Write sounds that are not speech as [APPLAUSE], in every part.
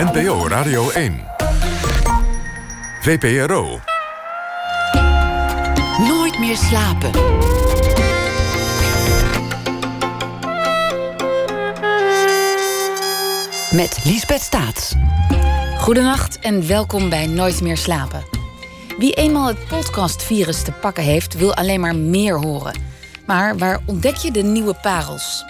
NPO Radio 1. VPRO. Nooit meer slapen. Met Liesbeth Staats. Goedenacht en welkom bij Nooit meer slapen. Wie eenmaal het podcastvirus te pakken heeft, wil alleen maar meer horen. Maar waar ontdek je de nieuwe parels?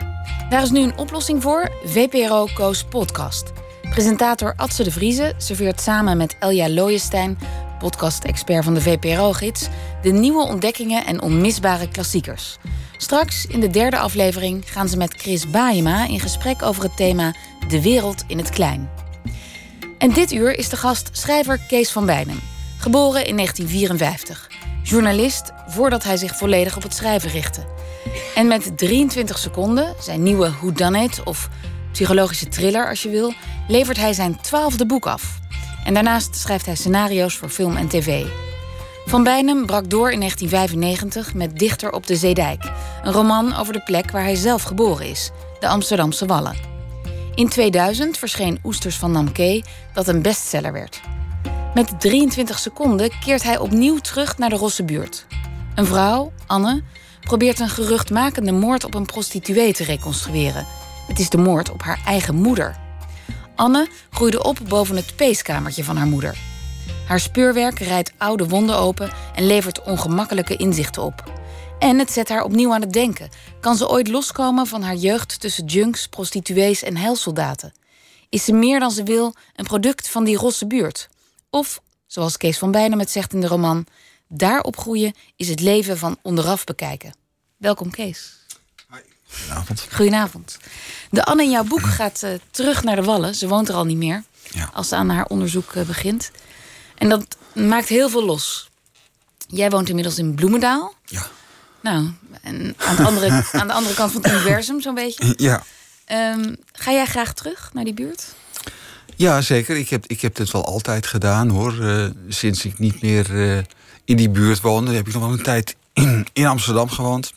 Daar is nu een oplossing voor. VPRO Koos Podcast. Presentator Atze de Vrieze serveert samen met Elja Looijenstein, podcast-expert van de VPRO-gids, de nieuwe ontdekkingen en onmisbare klassiekers. Straks, in de derde aflevering, gaan ze met Chris Baayema in gesprek over het thema De wereld in het klein. En dit uur is de gast schrijver Kees van Bijnem, geboren in 1954. Journalist voordat hij zich volledig op het schrijven richtte. En met 23 seconden, zijn nieuwe Who Done It of psychologische thriller als je wil, levert hij zijn twaalfde boek af. En daarnaast schrijft hij scenario's voor film en tv. Van Bijnem brak door in 1995 met Dichter op de Zeedijk. Een roman over de plek waar hij zelf geboren is, de Amsterdamse Wallen. In 2000 verscheen Oesters van Namke, dat een bestseller werd. Met 23 seconden keert hij opnieuw terug naar de Rosse buurt. Een vrouw, Anne, probeert een geruchtmakende moord op een prostituee te reconstrueren. Het is de moord op haar eigen moeder. Anne groeide op boven het peeskamertje van haar moeder. Haar speurwerk rijdt oude wonden open en levert ongemakkelijke inzichten op. En het zet haar opnieuw aan het denken. Kan ze ooit loskomen van haar jeugd tussen junks, prostituees en heilsoldaten? Is ze meer dan ze wil een product van die rosse buurt? Of, zoals Kees van Bijnem het zegt in de roman, daar opgroeien is het leven van onderaf bekijken. Welkom Kees. Goedenavond. Goedenavond. De Anne in jouw boek gaat uh, terug naar de Wallen. Ze woont er al niet meer Ja. als ze aan haar onderzoek uh, begint. En dat maakt heel veel los. Jij woont inmiddels in Bloemendaal. Ja. Nou, en aan de andere, [LAUGHS] aan de andere kant van het universum zo'n beetje. Ja. Ehm, ga jij graag terug naar die buurt? Ja, zeker. Ik heb, ik heb dit wel altijd gedaan hoor. Uh, sinds ik niet meer in die buurt woonde, heb ik nog wel een tijd in, in Amsterdam gewoond.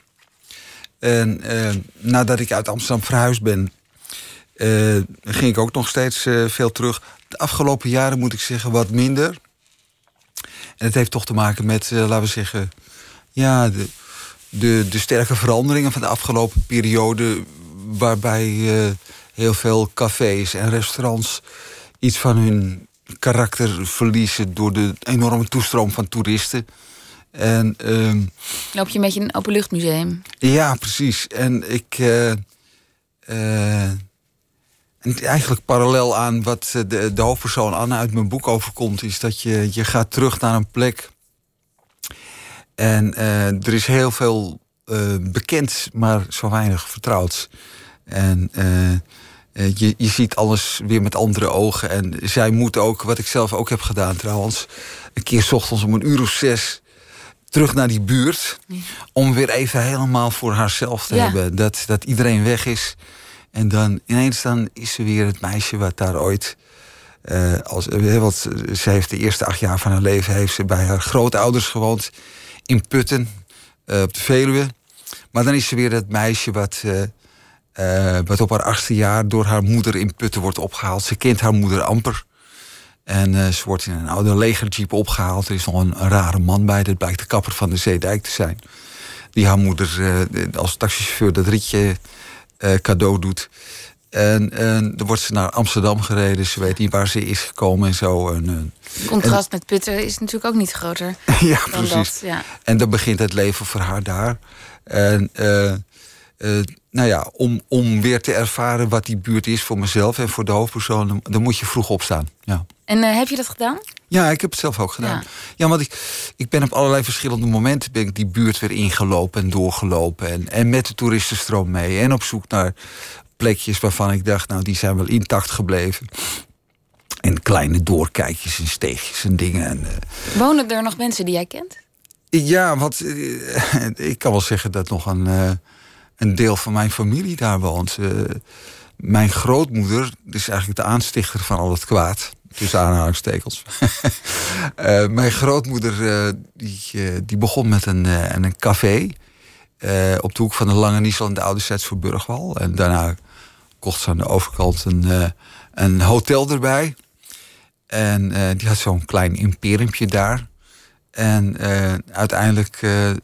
En uh, nadat ik uit Amsterdam verhuisd ben, ging ik ook nog steeds veel terug. De afgelopen jaren moet ik zeggen wat minder. En het heeft toch te maken met, laten we zeggen, ja, de, de, de sterke veranderingen van de afgelopen periode. Waarbij heel veel cafés en restaurants iets van hun karakter verliezen door de enorme toestroom van toeristen. En, uh, Loop je met je een openluchtmuseum? Ja, precies. En ik. Uh, uh, en eigenlijk parallel aan wat de, de hoofdpersoon Anne uit mijn boek overkomt, is dat je, je gaat terug naar een plek. En uh, er is heel veel bekend, maar zo weinig vertrouwd. En je, je ziet alles weer met andere ogen. En zij moet ook, wat ik zelf ook heb gedaan trouwens... een keer 's ochtends om een uur of zes terug naar die buurt... Ja. om weer even helemaal voor haarzelf te Ja. hebben. Dat, dat iedereen weg is. En dan ineens dan is ze weer het meisje wat daar ooit... Uh, als, want ze heeft de eerste acht jaar van haar leven... heeft ze bij haar grootouders gewoond in Putten, uh, op de Veluwe. Maar dan is ze weer het meisje wat... Uh, wat op haar achtste jaar door haar moeder in Putten wordt opgehaald. Ze kent haar moeder amper. En uh, ze wordt in een oude legerjeep opgehaald. Er is nog een, een, rare man bij. Dat blijkt de kapper van de Zeedijk te zijn. Die haar moeder uh, als taxichauffeur dat ritje cadeau doet. En, en dan wordt ze naar Amsterdam gereden. Ze weet niet waar ze is gekomen en zo. En, contrast en, met Putten is natuurlijk ook niet groter. [LAUGHS] ja, dan precies. Dat, ja. En dan begint het leven voor haar daar. En... Nou ja, om, om weer te ervaren wat die buurt is voor mezelf en voor de hoofdpersoon, dan, dan moet je vroeg opstaan. Ja. En uh, heb je dat gedaan? Ja, ik heb het zelf ook gedaan. Ja, ja want ik, ik ben op allerlei verschillende momenten ben ik die buurt weer ingelopen en doorgelopen. En, en met de toeristenstroom mee. En op zoek naar plekjes waarvan ik dacht, nou, die zijn wel intact gebleven. En kleine doorkijkjes en steegjes en dingen. En, uh, Wonen er nog mensen die jij kent? Ja, want uh, [LAUGHS] ik kan wel zeggen dat nog een een deel van mijn familie daar woont. Uh, mijn grootmoeder is eigenlijk de aanstichter van al het kwaad. Tussen aanhalingstekens. uh, [LAUGHS] mijn grootmoeder uh, die, die begon met een, een café. op de hoek van de Lange Niesel en de Oude Zets voor Burgwal. En daarna kocht ze aan de overkant een, een hotel erbij. En eh, die had zo'n klein imperiumpje daar. En eh, uiteindelijk eh, eh,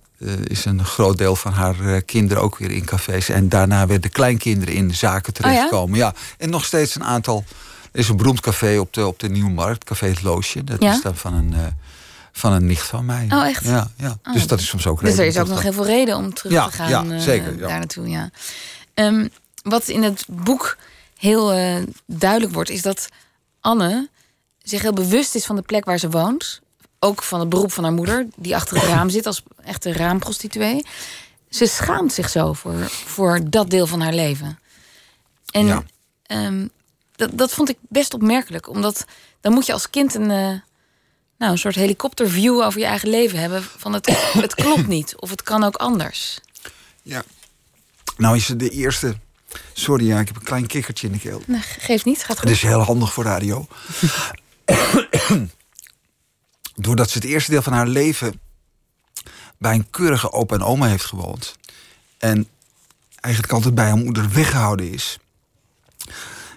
is een groot deel van haar kinderen ook weer in cafés. En daarna weer de kleinkinderen in zaken terechtkomen. ja? En nog steeds een aantal. Er is een beroemd café op de, op de Nieuwmarkt, Café Het Loosje. Dat Ja? is dan van een, van een nicht van mij. Oh, echt? Ja, ja. Oh. dus dat is soms ook Dus er reden is ook nog heel veel reden om terug Ja, te gaan ja, zeker, ja. daar naartoe. Ja. Ehm, wat in het boek heel duidelijk wordt, is dat Anne zich heel bewust is van de plek waar ze woont. Ook van het beroep van haar moeder, die achter het raam zit als echte raamprostituee. Ze schaamt zich zo voor, voor dat deel van haar leven. En Ja. ehm, dat, dat vond ik best opmerkelijk, omdat dan moet je als kind een, eh, nou, een soort helikopterview over je eigen leven hebben. Van het, het klopt niet, of het kan ook anders. Ja. Nou is het de eerste... Sorry, ja, ik heb een klein kikkertje in de keel. Nee, geeft niet, gaat goed. Het is heel handig voor radio. [LAUGHS] Doordat ze het eerste deel van haar leven bij een keurige opa en oma heeft gewoond. En eigenlijk altijd bij haar moeder weggehouden is.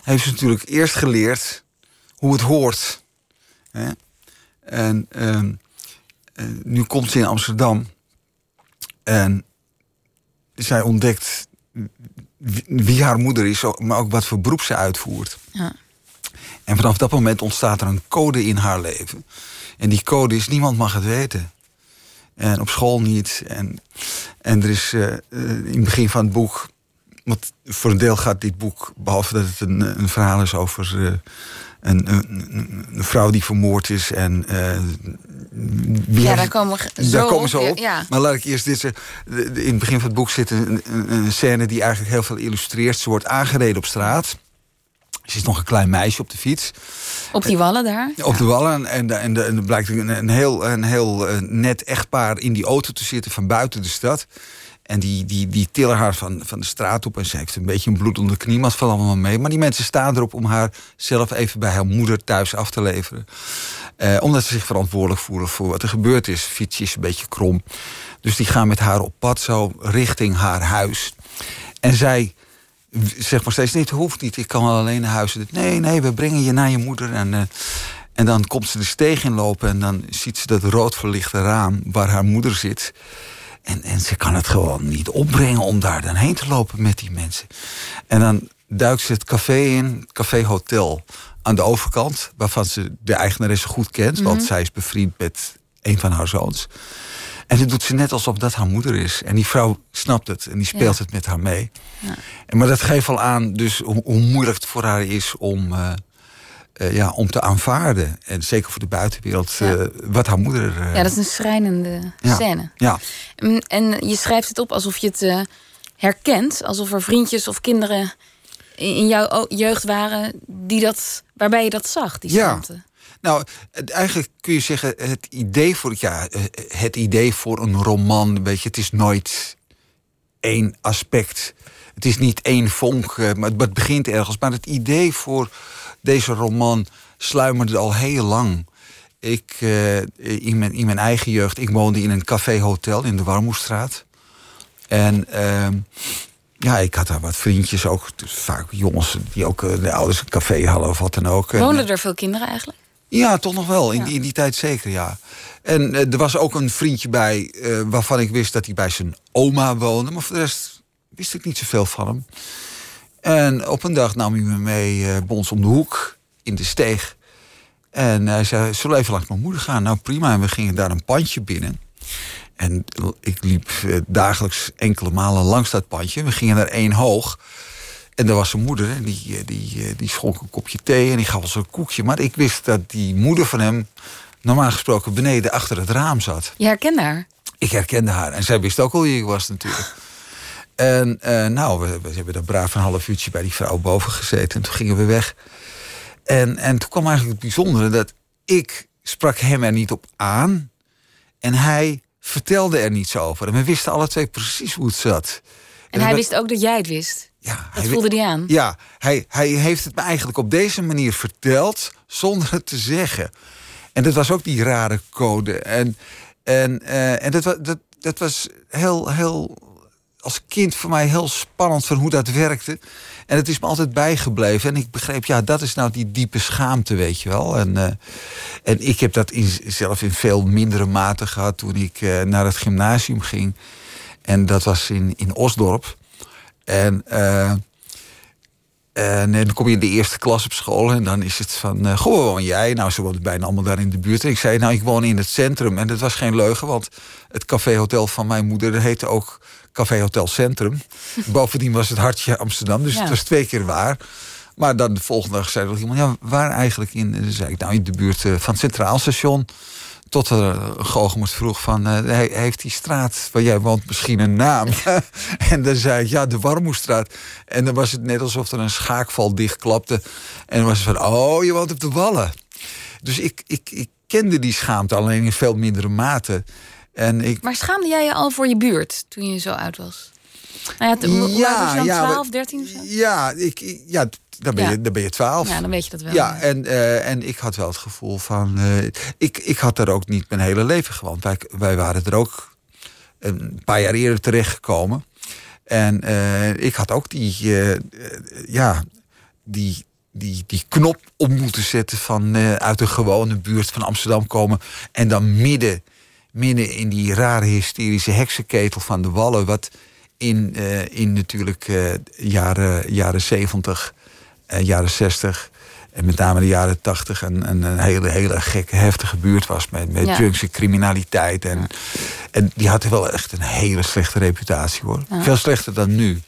Heeft ze natuurlijk eerst geleerd hoe het hoort. Hè? En ehm, eh, nu komt ze in Amsterdam. En zij ontdekt wie- wie haar moeder is, maar ook wat voor beroep ze uitvoert. Ja. En vanaf dat moment ontstaat er een code in haar leven. En die code is, niemand mag het weten. En op school niet. En, en er is eh, eh, in het begin van het boek... Want voor een deel gaat dit boek, behalve dat het een, een verhaal is over eh, een, een, een- vrouw die vermoord is. En wie Ja, daar komen we zo daar komen ze op, op. ja. Maar laat ik eerst dit zeggen. In het begin van het boek zit een, een, een scène die eigenlijk heel veel illustreert. Ze wordt aangereden op straat. Ze is nog een klein meisje op de fiets. Op die wallen daar. Op de wallen. En, en, en er blijkt een, een heel, een heel eh, net echtpaar in die auto te zitten van buiten de stad. En die, die, die tillen haar van, van de straat op. En ze heeft een beetje een bloed onder de knie, maar het valt allemaal mee. Maar die mensen staan erop om haar zelf even bij haar moeder thuis af te leveren. Eh, omdat ze zich verantwoordelijk voelen voor wat er gebeurd is. Fietsje is een beetje krom. Dus die gaan met haar op pad zo richting haar huis. En zij zegt maar steeds, nee, het hoeft niet. Ik kan wel alleen naar huis. Nee, nee, we brengen je naar je moeder. En, eh, en dan komt ze de steeg inlopen en dan ziet ze dat rood verlichte raam waar haar moeder zit. En, en ze kan het gewoon niet opbrengen om daar dan heen te lopen met die mensen. En dan duikt ze het café in, het café Hotel aan de overkant, waarvan ze de eigenaresse goed kent, want zij is bevriend met een van haar zoons. En dat doet ze net alsof dat haar moeder is. En die vrouw snapt het en die speelt Ja. het met haar mee. En Maar dat geeft al aan dus hoe, hoe moeilijk het voor haar is om, eh, eh, ja, om te aanvaarden. En zeker voor de buitenwereld, Ja. eh, wat haar moeder... Ja, dat is een schrijnende ja. scène. Ja, En je schrijft het op alsof je het herkent. Alsof er vriendjes of kinderen in jouw jeugd waren die dat, waarbij je dat zag, die Ja. Nou, eigenlijk kun je zeggen, het idee voor, ja, eh, het idee voor een roman, weet je, het is nooit één aspect. Het is niet één vonk, eh, maar het- begint ergens. Maar het idee voor deze roman sluimerde al heel lang. Ik, eh, in, mijn, in mijn eigen jeugd, ik woonde in een café-hotel in de Warmoestraat. En ehm, ja, ik had daar wat vriendjes, ook dus vaak jongens die ook de ouders een café hadden of wat dan ook. En, Woonden er veel kinderen eigenlijk? Ja, toch nog wel. In, Ja. die, in die tijd zeker, ja. En eh, er was ook een vriendje bij eh, waarvan ik wist dat hij bij zijn oma woonde. Maar voor de rest wist ik niet zoveel van hem. En op een dag nam hij me mee bij ons om de hoek in de steeg. En hij zei, zullen we even langs mijn moeder gaan? Nou prima, en we gingen daar een pandje binnen. En ik liep dagelijks enkele malen langs dat pandje. We gingen naar één hoog. En daar was zijn moeder en die, eh, die, eh, die schonk een kopje thee en die gaf ons een koekje. Maar ik wist dat die moeder van hem normaal gesproken beneden achter het raam zat. Je herkende haar. Ik herkende haar en zij wist ook al wie ik was natuurlijk. En eh, nou, we, we hebben daar braaf een half uurtje bij die vrouw boven gezeten. En toen gingen we weg. En, en toen kwam eigenlijk het bijzondere dat ik sprak hem er niet op aan. En hij vertelde er niets over. En we wisten alle twee precies hoe het zat. En hij wist ook dat jij het wist. Ja, Dat hij voelde hij aan. ja, hij, hij heeft het me eigenlijk op deze manier verteld zonder het te zeggen. En dat was ook die rare code. En, en, eh, en dat, dat, dat was heel, heel als kind voor mij heel spannend van hoe dat werkte. En het is me altijd bijgebleven. En ik begreep, ja, dat is nou die diepe schaamte, weet je wel. En, uh, en ik heb dat in, zelf in veel mindere mate gehad toen ik uh, naar het gymnasium ging. En dat was in, in Osdorp. En, uh, en dan kom je in de eerste klas op school en dan is het van, uh, goh, woon jij? Nou, ze woonden bijna allemaal daar in de buurt. En ik zei, nou, ik woon in het centrum. En dat was geen leugen, want het caféhotel van mijn moeder dat heette ook Café Hotel Centrum. [LAUGHS] Bovendien was het hartje Amsterdam, dus Ja. het was twee keer waar. Maar dan de volgende dag zei er iemand, ja, waar eigenlijk in? En dan zei ik, nou, in de buurt eh, van het Centraal Station. Tot er een goochemert vroeg van, eh, he- heeft die straat waar jij woont misschien een naam? [LAUGHS] en dan zei ik, ja, de Warmoestraat. En dan was het net alsof er een schaakval dichtklapte. En dan was het van, oh, je woont op de Wallen. Dus ik, ik, ik kende die schaamte, alleen in veel mindere mate. En ik, Maar schaamde jij je al voor je buurt toen je zo oud was? Nou ja, dan? ja, 12, maar- 13 of zo? Ja, ik, ik- ja dan, ben Ja. Je, dan ben je twaalf. Ja, dan weet je dat wel. Ja, en, eh, en ik had wel het gevoel van. eh, ik, ik had daar ook niet mijn hele leven gewoond. Wij, wij waren er ook een paar jaar eerder terechtgekomen. En eh, ik had ook die. ja, die. Die, die knop om moeten zetten van uit een gewone buurt van Amsterdam komen. En dan midden, midden in die rare hysterische heksenketel van de Wallen. Wat in, in natuurlijk jaren, jaren 70 en jaren 60 en met name de jaren 80 een, een, een hele, hele gekke, heftige buurt was met, met Ja. junks en criminaliteit. En, en die had wel echt een hele slechte reputatie hoor. Ja. Veel slechter dan nu,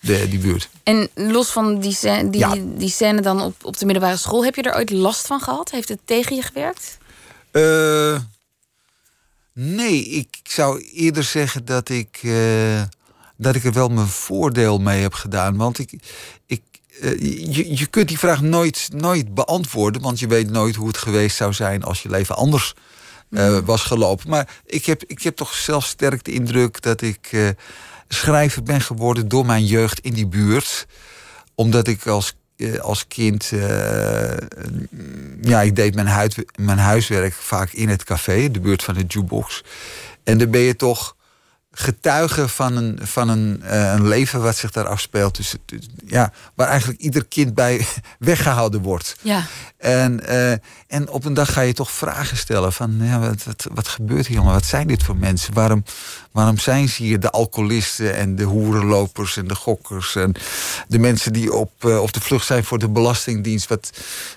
de, die buurt. En los van die, scène, die, die scène dan op, op de middelbare school, heb je er ooit last van gehad? Heeft het tegen je gewerkt? Eh, nee, ik zou eerder zeggen dat ik, eh, dat ik er wel mijn voordeel mee heb gedaan. Want ik, ik, eh, je, je kunt die vraag nooit, nooit beantwoorden, want je weet nooit hoe het geweest zou zijn als je leven anders eh, was gelopen. Maar ik heb, ik heb toch zelf sterk de indruk dat ik eh, schrijver ben geworden door mijn jeugd in die buurt. Omdat ik als, eh, als kind. eh, ja, ik deed mijn, huid, mijn huiswerk vaak in het café, de buurt van de jukebox. En dan ben je toch getuige van een, van een, eh, een leven wat zich daar afspeelt. Dus, ja, waar eigenlijk ieder kind bij [LAUGHS] weggehouden wordt. Ja. En, eh, en op een dag ga je toch vragen stellen van ja, wat, wat, wat gebeurt hier jongen? Wat zijn dit voor mensen? Waarom, waarom zijn ze hier de alcoholisten en de hoerenlopers en de gokkers en de mensen die op, eh, op de vlucht zijn voor de belastingdienst? Wat,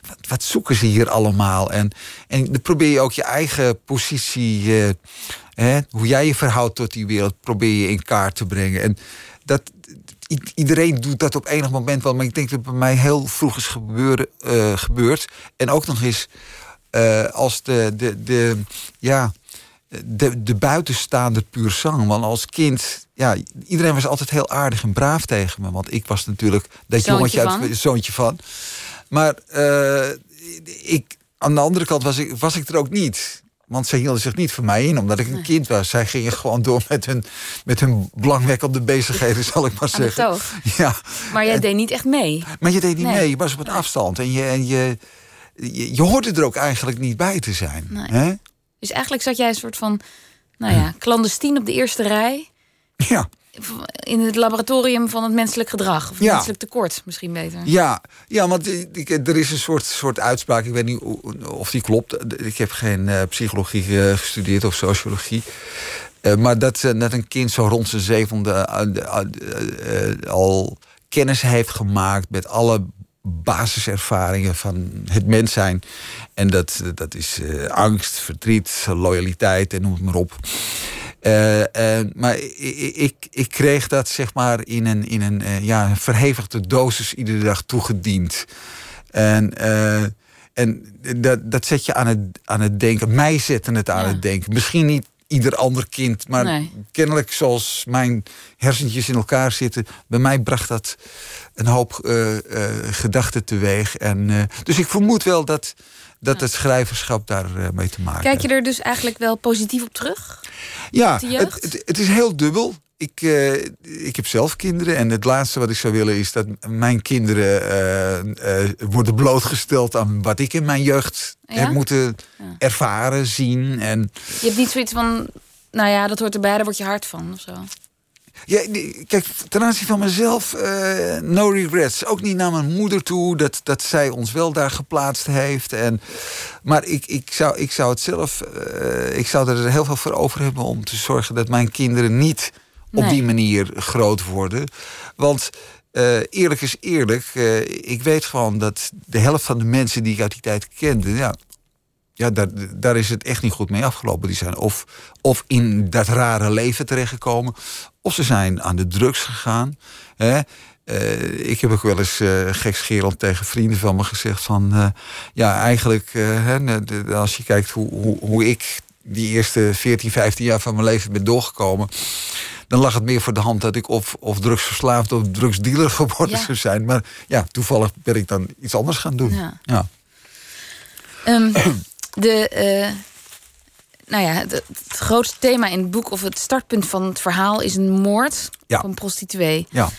wat, wat zoeken ze hier allemaal? En, en dan probeer je ook je eigen positie, hè, hoe jij je verhoudt tot die wereld, probeer je in kaart te brengen. En dat, iedereen doet dat op enig moment wel. Maar ik denk dat het bij mij heel vroeg is gebeuren, eh, gebeurd. En ook nog eens eh, als de, de, de, ja, de, de buitenstaander puur zang. Want als kind, ja, iedereen was altijd heel aardig en braaf tegen me. Want ik was natuurlijk dat Zoontje jongetje van. zoontje van. Maar eh, ik, aan de andere kant was ik, was ik er ook niet. Want zij hielden zich niet voor mij in, omdat ik een kind was. Zij gingen gewoon door met hun, met hun belangwekkende bezigheden, zal ik maar Aan zeggen. toog. Ja, Maar jij deed niet echt mee. maar je deed niet Nee. mee, je was op een afstand. En je, en je, je, je hoorde er ook eigenlijk niet bij te zijn. Hè? Dus eigenlijk zat jij een soort van, nou ja, clandestien op de eerste rij. Ja, In het laboratorium van het menselijk gedrag. Of Ja. menselijk tekort, misschien beter. ja, ja, want er is een soort, soort uitspraak, ik weet niet of die klopt. Ik heb geen eh, psychologie eh, gestudeerd of sociologie. Eh, maar dat, dat een kind zo rond zijn zevende al kennis heeft gemaakt met alle basiservaringen van het mens zijn. En dat, dat is angst, verdriet, loyaliteit en noem het maar op. Eh, eh, maar ik, ik kreeg dat zeg maar in een, in een eh, ja, verhevigde dosis iedere dag toegediend. En, en dat, dat zet je aan het, aan het denken. Mij zette het aan Ja. het denken. Misschien niet ieder ander kind, maar Nee. kennelijk zoals mijn hersentjes in elkaar zitten. Bij mij bracht dat een hoop gedachten teweeg. En, dus ik vermoed wel dat, dat het schrijverschap daar eh, mee te maken Kijk je er dus eigenlijk wel positief op terug? ja, het, het, het is heel dubbel. Ik, eh, ik heb zelf kinderen en het laatste wat ik zou willen is dat mijn kinderen eh, worden blootgesteld aan wat ik in mijn jeugd Ja? heb moeten Ja. ervaren, zien. En Je hebt niet zoiets van, nou ja, dat hoort erbij, daar word je hard van of zo. Ja, kijk, ten aanzien van mezelf, uh, no regrets. Ook niet naar mijn moeder toe, dat, dat zij ons wel daar geplaatst heeft. En, maar ik, ik, zou, ik zou het zelf, uh, ik zou er heel veel voor over hebben om te zorgen dat mijn kinderen niet op die manier groot worden. Want uh, eerlijk is eerlijk, ik weet gewoon dat de helft van de mensen die ik uit die tijd kende, ja, ja, daar, daar is het echt niet goed mee afgelopen. Die zijn of, of in dat rare leven terechtgekomen, of ze zijn aan de drugs gegaan. Hè. Uh, ik heb ook wel eens uh, gekscherend tegen vrienden van me gezegd van... Uh, ja, eigenlijk, hè, als je kijkt hoe, hoe, hoe ik die eerste 14, 15 jaar van mijn leven ben doorgekomen dan lag het meer voor de hand dat ik of, of drugsverslaafd of drugsdealer [LAUGHS] geworden zou zijn. Maar ja, toevallig ben ik dan iets anders gaan doen. Ja. ja. Um, de, nou ja, het, grootste thema in het boek, of het startpunt van het verhaal, is een moord ja. van een prostituee. Ja.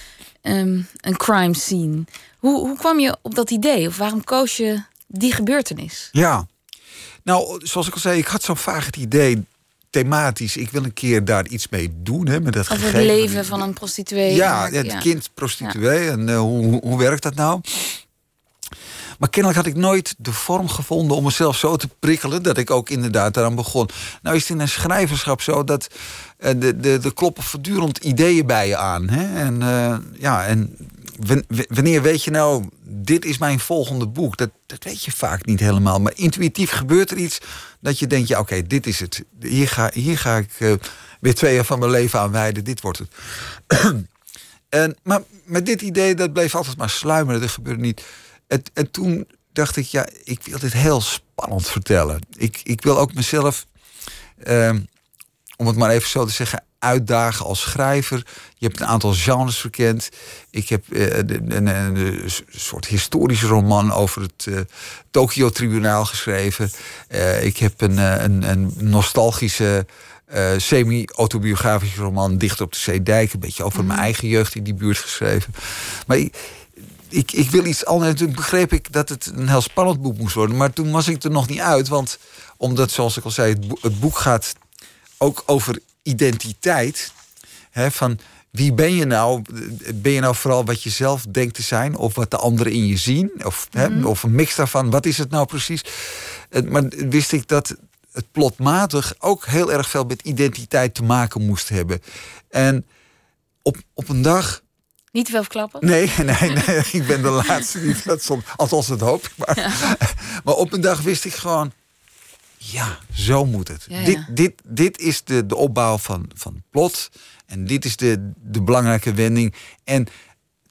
Um, een crime scene. Hoe, hoe kwam je op dat idee? Of waarom koos je die gebeurtenis? Ja, nou, zoals ik al zei, ik had zo'n vaag het idee thematisch. Ik wil een keer daar iets mee doen. Hè, met dat Over het leven van een prostituee. Ja, het kind prostituee. En uh, hoe, hoe werkt dat nou? Maar kennelijk had ik nooit de vorm gevonden om mezelf zo te prikkelen dat ik ook inderdaad daaraan begon. Nou is het in een schrijverschap zo dat uh, de, de, de kloppen voortdurend ideeën bij je aan. Hè? En uh, ja, en wanneer weet je nou, dit is mijn volgende boek? Dat, dat weet je vaak niet helemaal. Maar intuïtief gebeurt er iets dat je denkt, ja oké, dit is het. Hier ga, hier ga ik uh, weer twee jaar van mijn leven aan wijden. Dit wordt het. [CLEARS THROAT] en, maar met dit idee, dat bleef altijd maar sluimeren. Dat gebeurde niet. En, en toen dacht ik, ja, ik wil dit heel spannend vertellen. Ik, ik wil ook mezelf, ehm, om het maar even zo te zeggen, uitdagen als schrijver. Je hebt een aantal genres verkend. Ik heb uh, een, een, soort historische roman over het uh, Tokio-tribunaal geschreven. Uh, ik heb een, een, een nostalgische. semi-autobiografische roman Dicht op de Zeedijk. Een beetje over mijn mhm. eigen jeugd in die buurt geschreven. Maar ik, ik, ik wil iets anders. Toen begreep ik dat het een heel spannend boek moest worden. Maar toen was ik er nog niet uit. Want omdat, zoals ik al zei, het boek, gaat ook over identiteit. Hè, van wie ben je nou? Ben je nou vooral wat je zelf denkt te zijn? Of wat de anderen in je zien? Of, hè, mhm. of een mix daarvan? Wat is het nou precies? Maar wist ik dat het plotmatig ook heel erg veel met identiteit te maken moest hebben. En op, op een dag niet te veel verklappen? Nee, [LAUGHS] nee, nee. ik ben de [LAUGHS] laatste die dat soms... Althans, dat hoop ik maar. [LAUGHS] Maar op een dag wist ik gewoon... Ja, zo moet het. Dit, dit, dit is de, de opbouw van, van plot. En dit is de, de belangrijke wending. En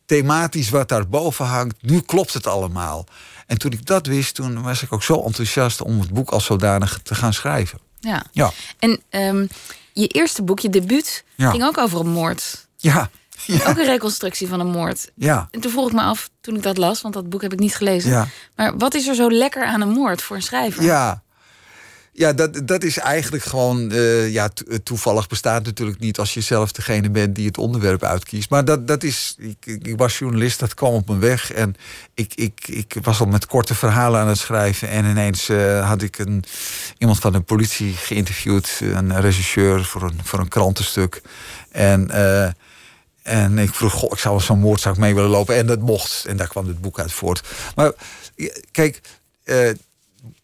thematisch wat daarboven hangt, nu klopt het allemaal. En toen ik dat wist, toen was ik ook zo enthousiast... om het boek als zodanig te gaan schrijven. Ja. ja. En um, je eerste boek, je debuut, ging ook over een moord. Ja. Ook een reconstructie van een moord. Ja. En toen vroeg ik me af, toen ik dat las, want dat boek heb ik niet gelezen. Ja. Maar wat is er zo lekker aan een moord voor een schrijver? Ja, ja, dat, dat is eigenlijk gewoon. Uh, ja, toevallig bestaat natuurlijk niet als je zelf degene bent die het onderwerp uitkiest. Maar dat, dat is. Ik, ik was journalist, dat kwam op mijn weg. En ik, ik, ik was al met korte verhalen aan het schrijven. En ineens uh, had ik een, iemand van de politie geïnterviewd, een regisseur voor een, voor een krantenstuk. En. Uh, en ik vroeg, goh, ik zou wel zo'n moordzaak mee willen lopen. En dat mocht. En daar kwam het boek uit voort. Maar kijk, uh,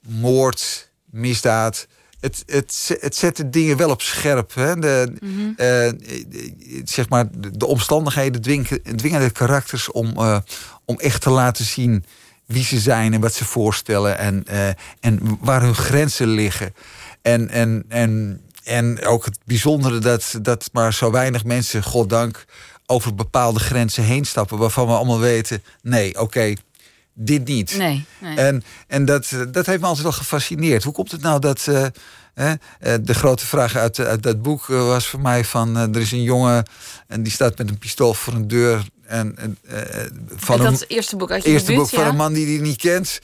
moord, misdaad. Het, het, het zet de dingen wel op scherp. Hè? De, mm zeg maar, de, omstandigheden dwingen, dwingen de karakters om, uh, om echt te laten zien wie ze zijn en wat ze voorstellen. En, en waar hun grenzen liggen. En, en, en en ook het bijzondere dat, dat maar zo weinig mensen, goddank, over bepaalde grenzen heen stappen. Waarvan we allemaal weten: nee, oké, dit niet. Nee, nee, En, en dat, dat heeft me altijd wel gefascineerd. Hoe komt het nou dat. Uh, de grote vraag uit, uit dat boek eh, was voor mij van... er is een jongen en die staat met een pistool voor een deur. En, en van dat een, eerste boek uit je eerste boek van een man die hij niet kent.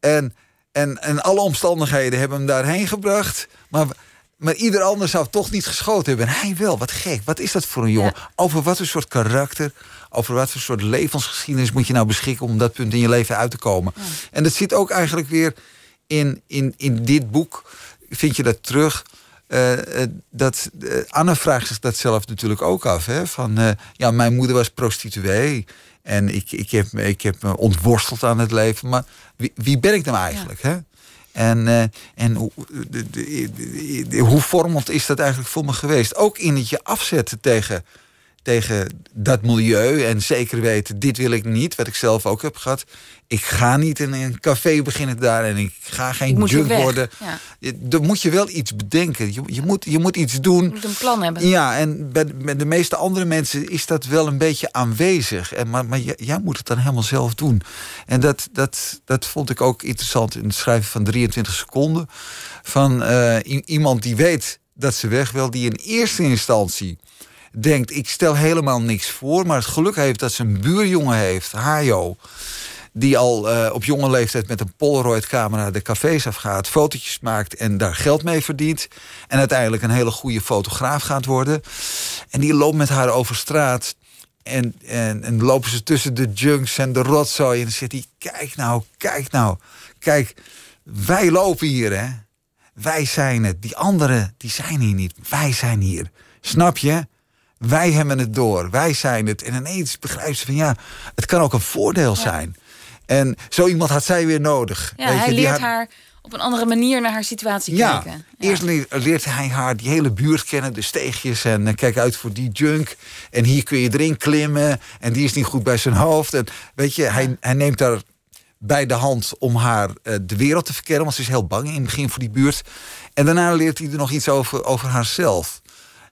En, en, en alle omstandigheden hebben hem daarheen gebracht. Maar maar ieder ander zou toch niet geschoten hebben. En hij wel. Wat gek. Wat is dat voor een jongen? Over wat voor soort karakter, over wat voor soort levensgeschiedenis moet je nou beschikken om dat punt in je leven uit te komen? En dat zit ook eigenlijk weer in, in, in dit boek. Vind je dat terug? eh, eh, dat, Anne vraagt zich dat zelf natuurlijk ook af. Hè? Van, ja, mijn moeder was prostituee. En ik, ik, heb, ik heb me ontworsteld aan het leven. Maar wie, wie ben ik dan eigenlijk? Hè? En, uh, en hoe, hoe vormend is dat eigenlijk voor me geweest? Ook in het je afzetten tegen tegen dat milieu en zeker weten, dit wil ik niet, wat ik zelf ook heb gehad. Ik ga niet in een café beginnen daar en ik ga geen junk worden. Ja. Dan moet je wel iets bedenken. Je, je, moet, je moet iets doen. Je moet een plan hebben. Ja, en bij, de meeste andere mensen is dat wel een beetje aanwezig. En, maar maar jij, moet het dan helemaal zelf doen. En dat, dat, dat vond ik ook interessant in het schrijven van 23 seconden. Van uh, iemand die weet dat ze weg wil, die in eerste instantie denkt, ik stel helemaal niks voor... maar het geluk heeft dat ze een buurjongen heeft, Hajo... die al uh, op jonge leeftijd met een Polaroid-camera de cafés afgaat... fotootjes maakt en daar geld mee verdient... en uiteindelijk een hele goede fotograaf gaat worden. En die loopt met haar over straat... En, en, en lopen ze tussen de junks en de rotzooi... en dan zegt hij, kijk nou, kijk nou, kijk... wij lopen hier, hè. Wij zijn het. Die anderen, die zijn hier niet. Wij zijn hier. Snap je? Wij hebben het door, wij zijn het. En ineens begrijpt ze van ja, het kan ook een voordeel zijn. En zo iemand had zij weer nodig. Ja, hij leert haar op een andere manier naar haar situatie kijken. Ja. Eerst leert hij haar die hele buurt kennen, de steegjes en uh, kijk uit voor die junk. En hier kun je erin klimmen en die is niet goed bij zijn hoofd. En weet je, hij, hij neemt haar bij de hand om haar uh, de wereld te verkennen, want ze is heel bang in het begin voor die buurt. En daarna leert hij er nog iets over, over haarzelf.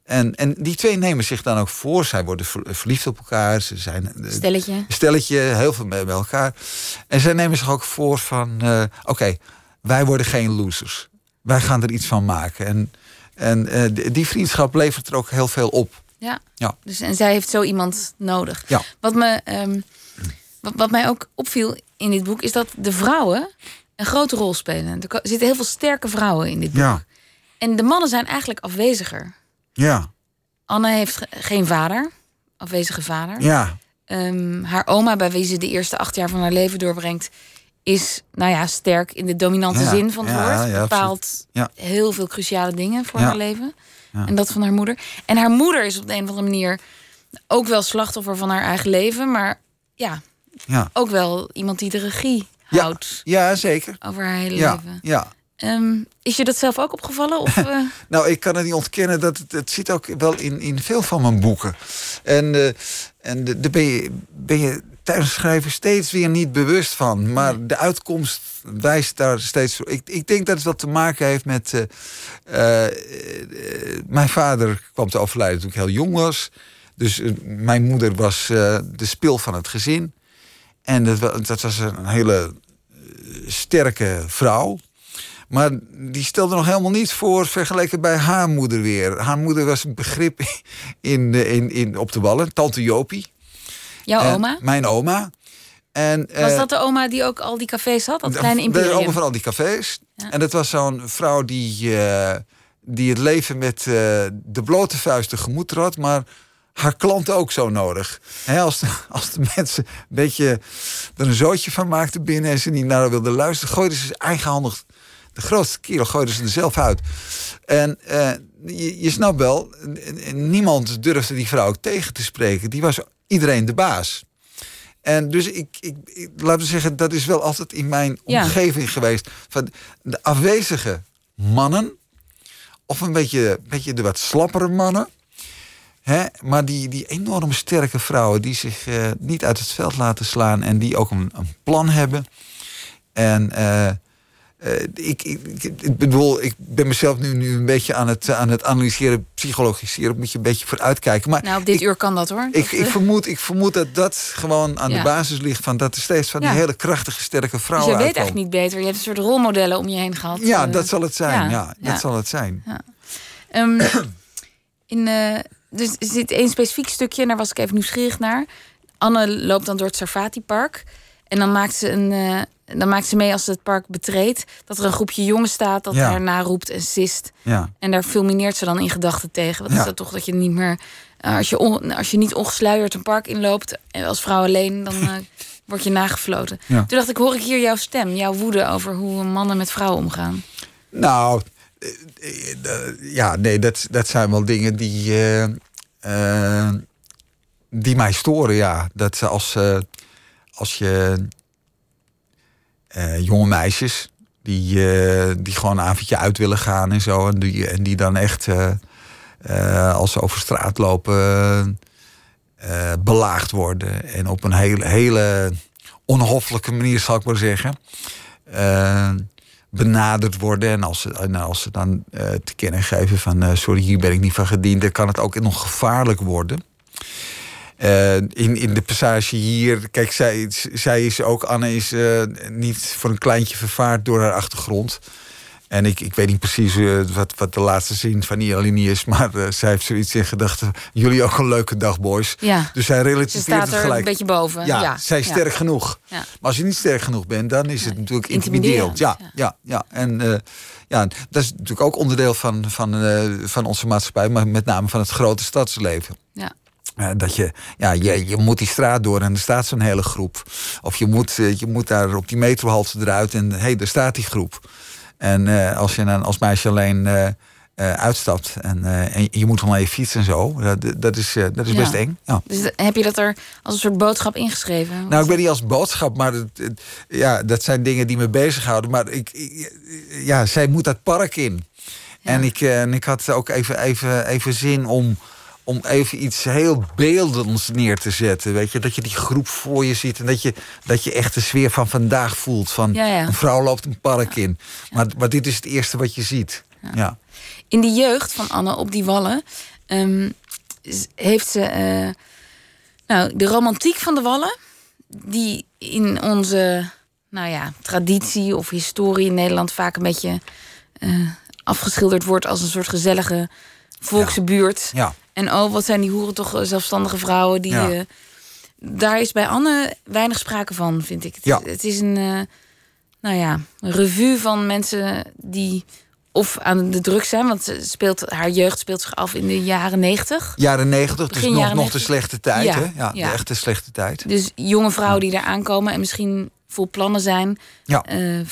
En, en die twee nemen zich dan ook voor. Zij worden verliefd op elkaar. Ze zijn eh, stelletje. stelletje, heel veel bij elkaar. En zij nemen zich ook voor van: uh, oké, wij worden geen losers. Wij gaan er iets van maken. En, en uh, die vriendschap levert er ook heel veel op. Ja. ja. Dus, en zij heeft zo iemand nodig. Ja. Wat, me, um, wat, wat mij ook opviel in dit boek is dat de vrouwen een grote rol spelen. Er zitten heel veel sterke vrouwen in dit boek. Ja. En de mannen zijn eigenlijk afweziger. Ja. Anne heeft geen vader, afwezige vader. Ja. Um, haar oma, bij wie ze de eerste acht jaar van haar leven doorbrengt, is nou ja, sterk in de dominante zin van het woord. Ja, bepaalt heel veel cruciale dingen voor haar leven. En dat van haar moeder. En haar moeder is op de een of andere manier ook wel slachtoffer van haar eigen leven, maar ja, ja. ook wel iemand die de regie houdt. Ja, zeker. Over haar hele leven. Ja. Ehm, is je dat zelf ook opgevallen? Of, uh... [LAUGHS] nou, ik kan het niet ontkennen. Dat het, het zit ook wel in, in veel van mijn boeken. En, uh, en daar ben je, ben je tijdens schrijven steeds weer niet bewust van. Maar de uitkomst wijst daar steeds voor. Ik, ik denk dat het wat te maken heeft met... Uh, mijn vader kwam te overlijden toen ik heel jong was. Dus mijn moeder was de spil van het gezin. En dat, dat was een hele sterke vrouw. Maar die stelde nog helemaal niets voor vergeleken bij haar moeder weer. Haar moeder was een begrip in, in, in, op de ballen, tante Jopie. Jouw oma? Mijn oma. En, was eh, dat de oma die ook al die cafés had? Dat kleine imperium? De oma van al die cafés. En dat was zo'n vrouw die, uh, die het leven met uh, de blote vuist tegemoet trad. Maar haar klanten ook zo nodig. als, de, [LAUGHS] als de mensen een beetje er een zootje van maakten binnen... en ze niet naar wilden luisteren... gooiden ze eigenhandig de grootste kerel gooide ze er zelf uit. En uh, je, je snapt wel, niemand durfde die vrouw ook tegen te spreken. Die was iedereen de baas. En dus ik, ik, ik laten we zeggen, dat is wel altijd in mijn omgeving geweest. Van de afwezige mannen, of een beetje, beetje de wat slappere mannen. Hè, maar die, die enorm sterke vrouwen die zich uh, niet uit het veld laten slaan en die ook een, een plan hebben. En uh, uh, ik, ik, ik, bedoel, ik ben mezelf nu, nu een beetje aan het, aan het analyseren, psychologiseren. Moet je een beetje vooruitkijken. Maar nou, op dit uur kan dat hoor. Ik, ik, vermoed, ik vermoed dat dat gewoon aan de basis ligt van dat er steeds van die hele krachtige, sterke vrouwen. Dus je weet echt niet beter. Je hebt een soort rolmodellen om je heen gehad. Ja, eh, dat zal het zijn. Ja, dat zal het zijn. Um, [COUGHS] in, uh, dus er zit één specifiek stukje, en daar was ik even nieuwsgierig naar. Anne loopt dan door het Sarfati Park. En dan maakt ze een, dan maakt ze mee als ze het park betreedt... dat er een groepje jongens staat dat ja. haar naroept en sist. Ja. En daar fulmineert ze dan in gedachten tegen. Wat is dat toch dat je niet meer... Uh, als, je als je niet ongesluierd een park inloopt... en als vrouw alleen, dan uh, [LAUGHS] word je nagefloten. Toen dacht ik, hoor ik hier jouw stem, jouw woede... over hoe mannen met vrouwen omgaan. Nou, ja, nee, dat, dat zijn wel dingen die, die mij storen. Ja, dat als, als je jonge meisjes die, die gewoon een avondje uit willen gaan en zo, en die, en die dan echt als ze over straat lopen uh, belaagd worden. En op een hele, hele onhoffelijke manier, zal ik maar zeggen. Uh, benaderd worden. En als ze, als ze dan uh, te kennen geven van sorry, hier ben ik niet van gediend, dan kan het ook nog gevaarlijk worden. In, in de passage hier, kijk, zij, zij is ook, Anne is niet voor een kleintje vervaard door haar achtergrond. En ik, ik weet niet precies uh, wat, wat de laatste zin van die alinea is. Maar zij heeft zoiets in gedachten. Jullie ook een leuke dag, boys. Ja. Dus zij relativeert staat het gelijk. een beetje boven. Ja, ja. zij is sterk genoeg. Ja. Maar als je niet sterk genoeg bent, dan is het natuurlijk intimiderend. Ja, ja, ja. En ja, dat is natuurlijk ook onderdeel van, van, van onze maatschappij. Maar met name van het grote stadsleven. Ja. Uh, dat je, ja, je, je moet die straat door en er staat zo'n hele groep. Of je moet, uh, je moet daar op die metrohalte eruit en hé, hey, daar staat die groep. En uh, als je dan als meisje alleen uh, uitstapt en, en, je moet dan even fietsen en zo, dat, dat is, dat is ja. best eng. Ja. Dus heb je dat er als een soort boodschap ingeschreven? Nou, ik ben niet als boodschap, maar het, het, ja, dat zijn dingen die me bezighouden. Maar ik, ik ja, zij moet dat park in. Ja. En, ik, en ik had ook even, even, even zin om om even iets heel beeldends neer te zetten. Weet je? Dat je die groep voor je ziet en dat je, dat je echt de sfeer van vandaag voelt. Van ja, ja. een vrouw loopt een park in. Maar, maar dit is het eerste wat je ziet. Ja. In de jeugd van Anne op die wallen um, heeft ze. Uh, nou, de romantiek van de wallen, die in onze nou ja, traditie of historie in Nederland vaak een beetje uh, afgeschilderd wordt als een soort gezellige volkse buurt. Ja. En oh, wat zijn die hoeren toch zelfstandige vrouwen die. Ja. Uh, daar is bij Anne weinig sprake van, vind ik. Het, ja. het is een, uh, nou ja, een revue van mensen die of aan de druk zijn, want ze speelt, haar jeugd speelt zich af in de jaren negentig. Jaren negentig, dus nog, nog de slechte tijd, ja, hè? Ja, ja, de echte slechte tijd. Dus jonge vrouwen die daar aankomen en misschien vol plannen zijn, ja. Uh,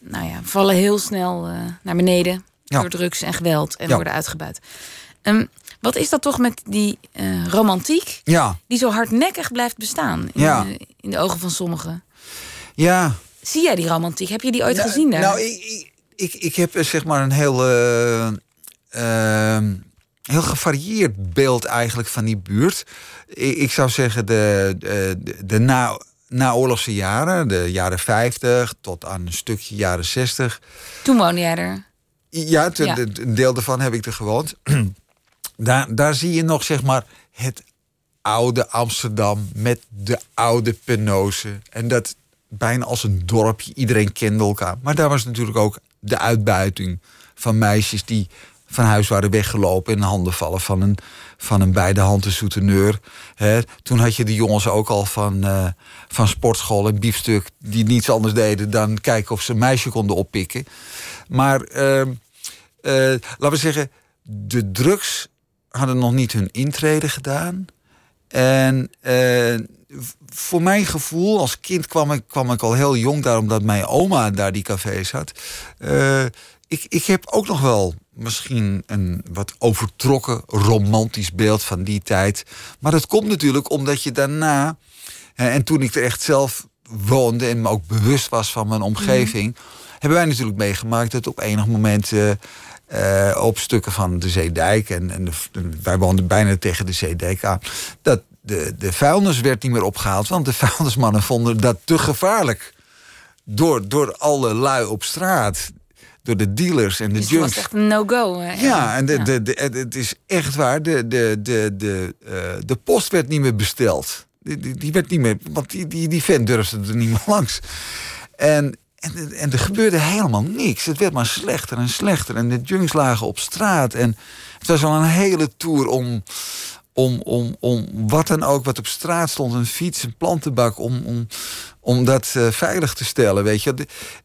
nou ja, vallen heel snel uh, naar beneden door drugs en geweld en worden uitgebuit. Um, wat is dat toch met die uh, romantiek? Ja. Die zo hardnekkig blijft bestaan in, ja. de, in de ogen van sommigen. Ja. Zie jij die romantiek? Heb je die ooit nou, gezien daar? Nou, ik, ik, ik heb zeg maar een heel, uh, uh, heel gevarieerd beeld eigenlijk van die buurt. Ik, ik zou zeggen de, de, na, naoorlogse jaren, de jaren 50 tot aan een stukje jaren 60. Toen woonde jij er? Ja, ja. een deel daarvan heb ik er gewoond. [CLEARS THROAT] Daar, zie je nog zeg maar het oude Amsterdam met de oude penose. En dat bijna als een dorpje, iedereen kende elkaar. Maar daar was natuurlijk ook de uitbuiting van meisjes die van huis waren weggelopen in handen vallen van een, van een bij de souteneur. Toen had je de jongens ook al van, uh, van sportschool en biefstuk... die niets anders deden dan kijken of ze een meisje konden oppikken. Maar uh, uh, laten we zeggen, de drugs hadden nog niet hun intrede gedaan. En uh, voor mijn gevoel, als kind kwam ik, kwam ik al heel jong daar, omdat mijn oma daar die cafés had. Uh, ik, ik heb ook nog wel misschien een wat overtrokken romantisch beeld van die tijd. Maar dat komt natuurlijk omdat je daarna, en toen ik er echt zelf woonde en me ook bewust was van mijn omgeving, mm. hebben wij natuurlijk meegemaakt dat op enig moment. Uh, uh, op stukken van de Zeedijk. En, en de, wij woonden bijna tegen de Zeedijk aan. Dat de, de vuilnis werd niet meer opgehaald. Want de [LAUGHS] vuilnismannen vonden dat te gevaarlijk. Door, door alle lui op straat. Door de dealers en de dus junks. Het was echt een no-go. Ja. ja, en de. De, de, het is echt waar. De, de, de, de, uh, de post werd niet meer besteld. Die, die, die werd niet meer. Want die, die, die vent durfde er niet meer [LAUGHS] langs. En en, en, er gebeurde helemaal niks. Het werd maar slechter en slechter. En de junks lagen op straat. En het was al een hele tour om, om, om, om wat dan ook wat op straat stond. Een fiets, een plantenbak. Om, om, om dat uh, veilig te stellen, weet je.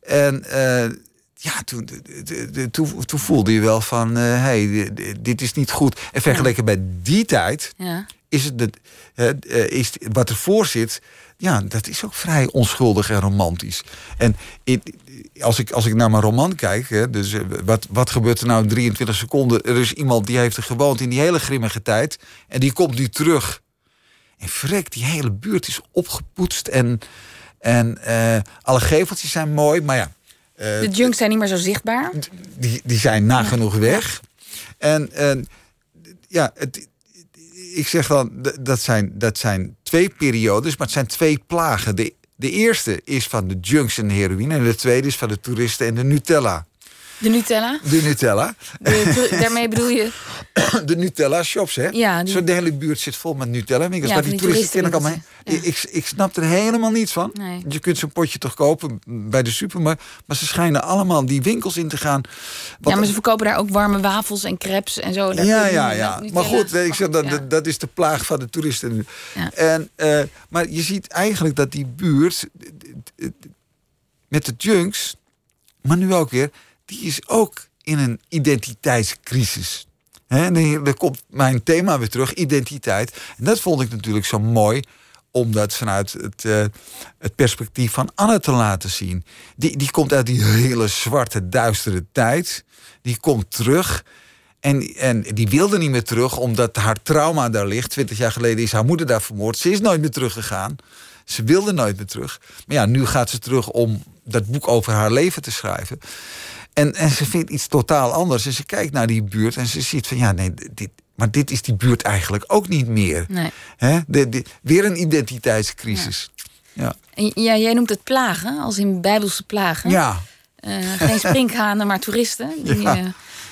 En uh, ja, toen, de, de, de, toen, toen, voelde je wel van... hé, uh, hey, dit is niet goed. En vergeleken ja. bij die tijd... Ja. Is het de, uh, is wat ervoor zit, ja, dat is ook vrij onschuldig en romantisch. En als, ik, als ik naar mijn roman kijk, hè, dus wat, wat gebeurt er nou in 23 seconden? Er is iemand die heeft er gewoond in die hele grimmige tijd en die komt nu terug. En vrek, die hele buurt is opgepoetst en, en alle geveltjes zijn mooi, maar ja. de junks zijn niet meer zo zichtbaar. Die, die zijn nagenoeg weg. En, en ja, het, ik zeg dan, dat zijn, dat zijn twee periodes, maar het zijn twee plagen. De, de eerste is van de junks en de heroïne. En de tweede is van de toeristen en de Nutella. De Nutella? De Nutella. daarmee bedoel je? [COUGHS] De Nutella shops, hè? Ja. Zo de hele buurt zit vol met Nutella. Ja, maar die, die toeristen kennen ik al mee. Ik, ik snap er helemaal niets van. Nee. Je kunt zo'n potje toch kopen bij de supermarkt. Maar ze schijnen allemaal die winkels in te gaan. ja, maar ze verkopen daar ook warme wafels en crepes en zo. ja, ja, ja. Maar goed, ik zeg, dat, dat is de plaag van de toeristen. En, uh, maar je ziet eigenlijk dat die buurt met de junks, maar nu ook weer die is ook in een identiteitscrisis. En komt mijn thema weer terug, identiteit. En dat vond ik natuurlijk zo mooi om dat vanuit het, uh, het perspectief van Anne te laten zien. Die, die komt uit die hele zwarte, duistere tijd. Die komt terug. En, en die wilde niet meer terug, omdat haar trauma daar ligt. Twintig jaar geleden is haar moeder daar vermoord. Ze is nooit meer teruggegaan. Ze wilde nooit meer terug. Maar ja, nu gaat ze terug om dat boek over haar leven te schrijven. En, en ze vindt iets totaal anders. En ze kijkt naar die buurt en ze ziet van ja, nee, dit, maar dit is die buurt eigenlijk ook niet meer. Nee. He? De, weer een identiteitscrisis. Ja. ja. ja, jij noemt het plagen, als in bijbelse plagen. Ja. Uh, geen sprinkhanen, maar toeristen. [LAUGHS] Die, ja. Uh,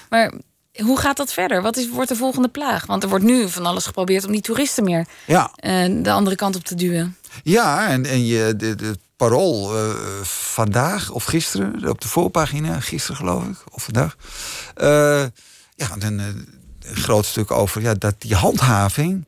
maar hoe gaat dat verder? Wat is, wordt de volgende plaag? Want er wordt nu van alles geprobeerd om die toeristen meer ja. uh, de andere kant op te duwen. Ja, en, en je, de, de Parool uh, vandaag of gisteren, op de voorpagina, gisteren geloof ik, of vandaag. Uh, ja, een, een, groot stuk over ja, dat die handhaving.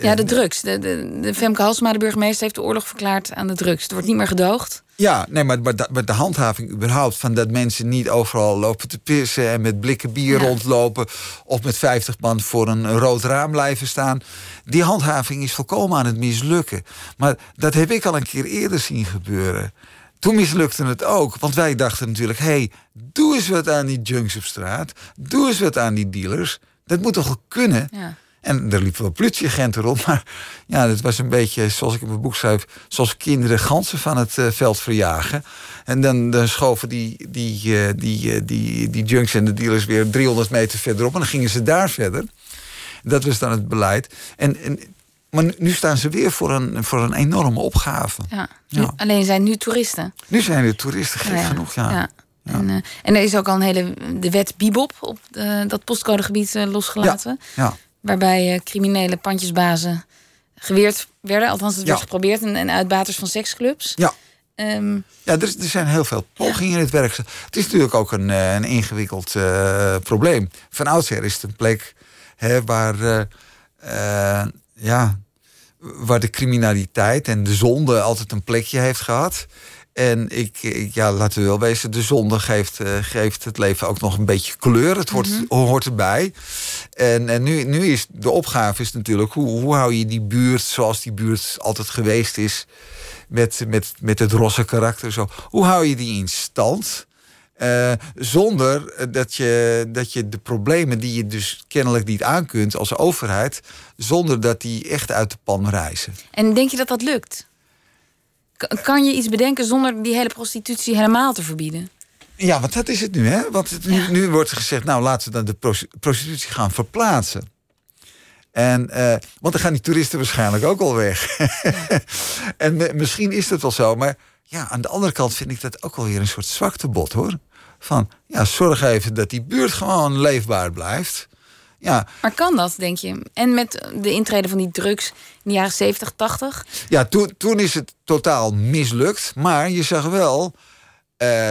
Ja, de drugs. De, de, de Femke Halsema, de burgemeester, heeft de oorlog verklaard aan de drugs. Het wordt niet meer gedoogd. Ja, nee, maar, maar, de, de handhaving überhaupt van dat mensen niet overal lopen te pissen en met blikken bier rondlopen of met 50 man voor een rood raam blijven staan. Die handhaving is volkomen aan het mislukken. Maar dat heb ik al een keer eerder zien gebeuren. Toen mislukte het ook, want wij dachten natuurlijk: hé, hey, doe eens wat aan die junks op straat, doe eens wat aan die dealers. Dat moet toch wel kunnen? Ja. En er liepen wel politieagenten rond. Maar ja, het was een beetje, zoals ik in mijn boek schrijf... zoals kinderen ganzen van het uh, veld verjagen. En dan, dan schoven die, die, uh, die, uh, die, die junks en de dealers weer 300 meter verderop. En dan gingen ze daar verder. Dat was dan het beleid. En, en, maar nu staan ze weer voor een, voor een enorme opgave. Ja. ja. Alleen zijn nu toeristen. Nu zijn er toeristen, gek genoeg, ja. ja. En, uh, en, er is ook al een hele de wet Bibop op dat postcodegebied uh, losgelaten. Ja. Waarbij uh, criminele pandjesbazen geweerd werden. Althans, het werd geprobeerd. En, en uitbaters van seksclubs. Ja. Um, ja, er, er, zijn heel veel pogingen in het werk. Het is natuurlijk ook een, eh, een ingewikkeld uh, probleem. Van oudsher is het een plek hè, waar, uh, ja, waar de criminaliteit en de zonde altijd een plekje heeft gehad. En ik, ik, ja, laten we wel wezen, de zonde geeft, uh, geeft het leven ook nog een beetje kleur. Het wordt, mm -hmm. hoort erbij. En, en nu, nu is de opgave is natuurlijk, hoe, hoe hou je die buurt zoals die buurt altijd geweest is, met, met, met het rosse karakter zo. Hoe hou je die in stand? Uh, zonder dat je, dat je de problemen die je dus kennelijk niet aan kunt als overheid, zonder dat die echt uit de pan reizen. En denk je dat dat lukt? Kan je iets bedenken zonder die hele prostitutie helemaal te verbieden? Ja, want dat is het nu, hè? Want nu, nu, wordt gezegd, nou laten we dan de prostitutie gaan verplaatsen. En, uh, want dan gaan die toeristen waarschijnlijk ook al weg. [LAUGHS] en misschien is dat wel zo, maar ja, aan de andere kant vind ik dat ook wel weer een soort zwaktebod hoor. Van ja, zorg even dat die buurt gewoon leefbaar blijft. Ja. Maar kan dat, denk je? En met de intrede van die drugs in de jaren 70, 80? Ja, toen, toen is het totaal mislukt. Maar je zag wel, uh,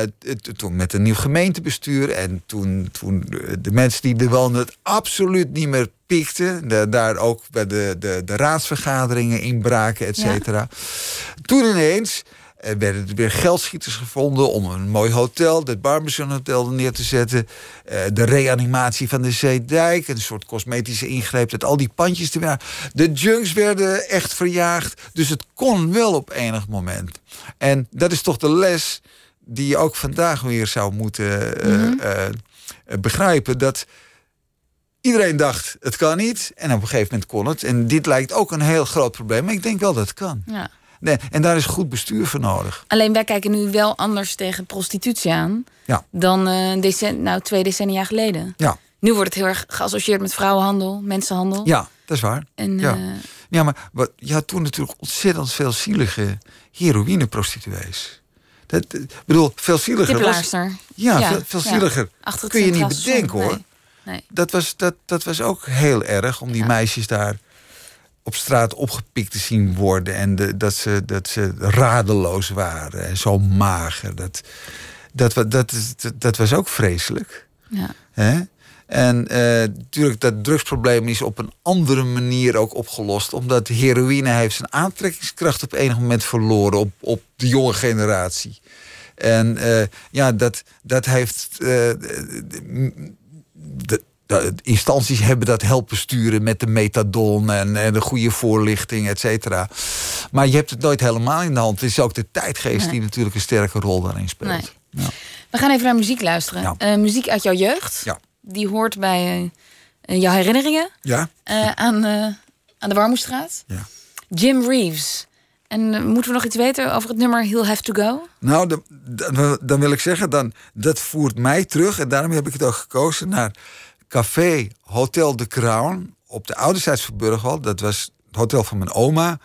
toen met een nieuw gemeentebestuur... en toen, toen de mensen die er woonden het absoluut niet meer pikten... De, daar ook bij de, de, de raadsvergaderingen inbraken, et cetera. Toen ineens Er werden er weer geldschieters gevonden om een mooi hotel, het Barbizon Hotel, neer te zetten. Eh, de reanimatie van de Zeedijk, een soort cosmetische ingreep, dat al die pandjes te werden. De junks werden echt verjaagd. Dus het kon wel op enig moment. En dat is toch de les die je ook vandaag weer zou moeten eh, Mhm. eh, begrijpen. Dat iedereen dacht, het kan niet. En op een gegeven moment kon het. En dit lijkt ook een heel groot probleem. Maar ik denk wel dat het kan. Ja. Nee, en daar is goed bestuur voor nodig. Alleen wij kijken nu wel anders tegen prostitutie aan Ja. dan eh, decen nou, twee decennia geleden. Ja, Nu wordt het heel erg geassocieerd met vrouwenhandel, mensenhandel. ja dat is waar. En, Ja. eh, Ja, maar wat, je had toen natuurlijk ontzettend veel zielige heroïneprostituees. Dat, eh, ik bedoel, veel zieliger was... Ja, Ja, veel, zieliger. Kun je niet bedenken, hoor. Nee. Dat was, dat, dat was ook heel erg om die meisjes daar op straat opgepikt te zien worden. En de, dat, ze, dat ze radeloos waren en zo mager. Dat, dat, dat, is- dat, dat was ook vreselijk. Ja. Hè? En eh, natuurlijk, dat drugsprobleem is op een andere manier ook opgelost. Omdat heroïne heeft zijn aantrekkingskracht op enig moment verloren op, op de jonge generatie. En eh, ja, dat, dat heeft. eh, de, de- instanties hebben dat helpen sturen met de methadon en, en de goede voorlichting, et cetera. Maar je hebt het nooit helemaal in de hand. Het is ook de tijdgeest Nee. die natuurlijk een sterke rol daarin speelt. Nee. Ja. We gaan even naar muziek luisteren. Ja. Eh, muziek uit jouw jeugd. Ja. Die hoort bij eh, jouw herinneringen ja? eh, aan, aan de Warmoestraat. Ja. Jim Reeves. En moeten we nog iets weten over het nummer He'll Have To Go? Nou, dan, dan, dan wil ik zeggen, dan, dat voert mij terug. En daarom heb ik het ook gekozen naar Café Hotel de Crown op de van Burgwal. Dat was het hotel van mijn oma.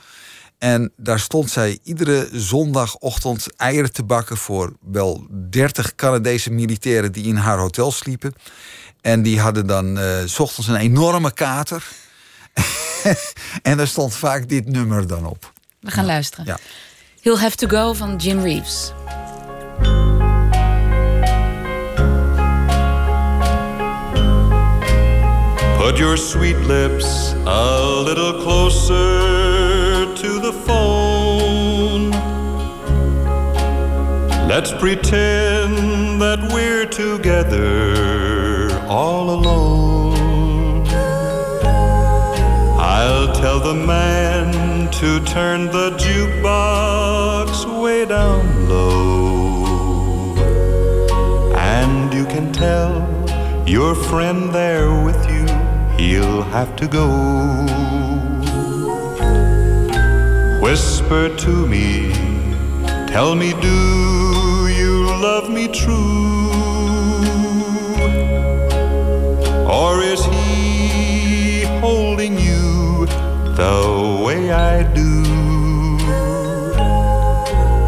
En daar stond zij iedere zondagochtend eieren te bakken voor wel 30 Canadese militairen die in haar hotel sliepen. En die hadden dan eh, s ochtends een enorme kater. [LAUGHS] en daar stond vaak dit nummer dan op. We gaan luisteren. Ja. He'll Have To Go van Jim Reeves. Put your sweet lips a little closer to the phone. Let's pretend that we're together all alone. I'll tell the man to turn the jukebox way down low. And you can tell your friend there with you, he'll have to go. Whisper to me, tell me, do you love me true? Or is he holding you the way I do?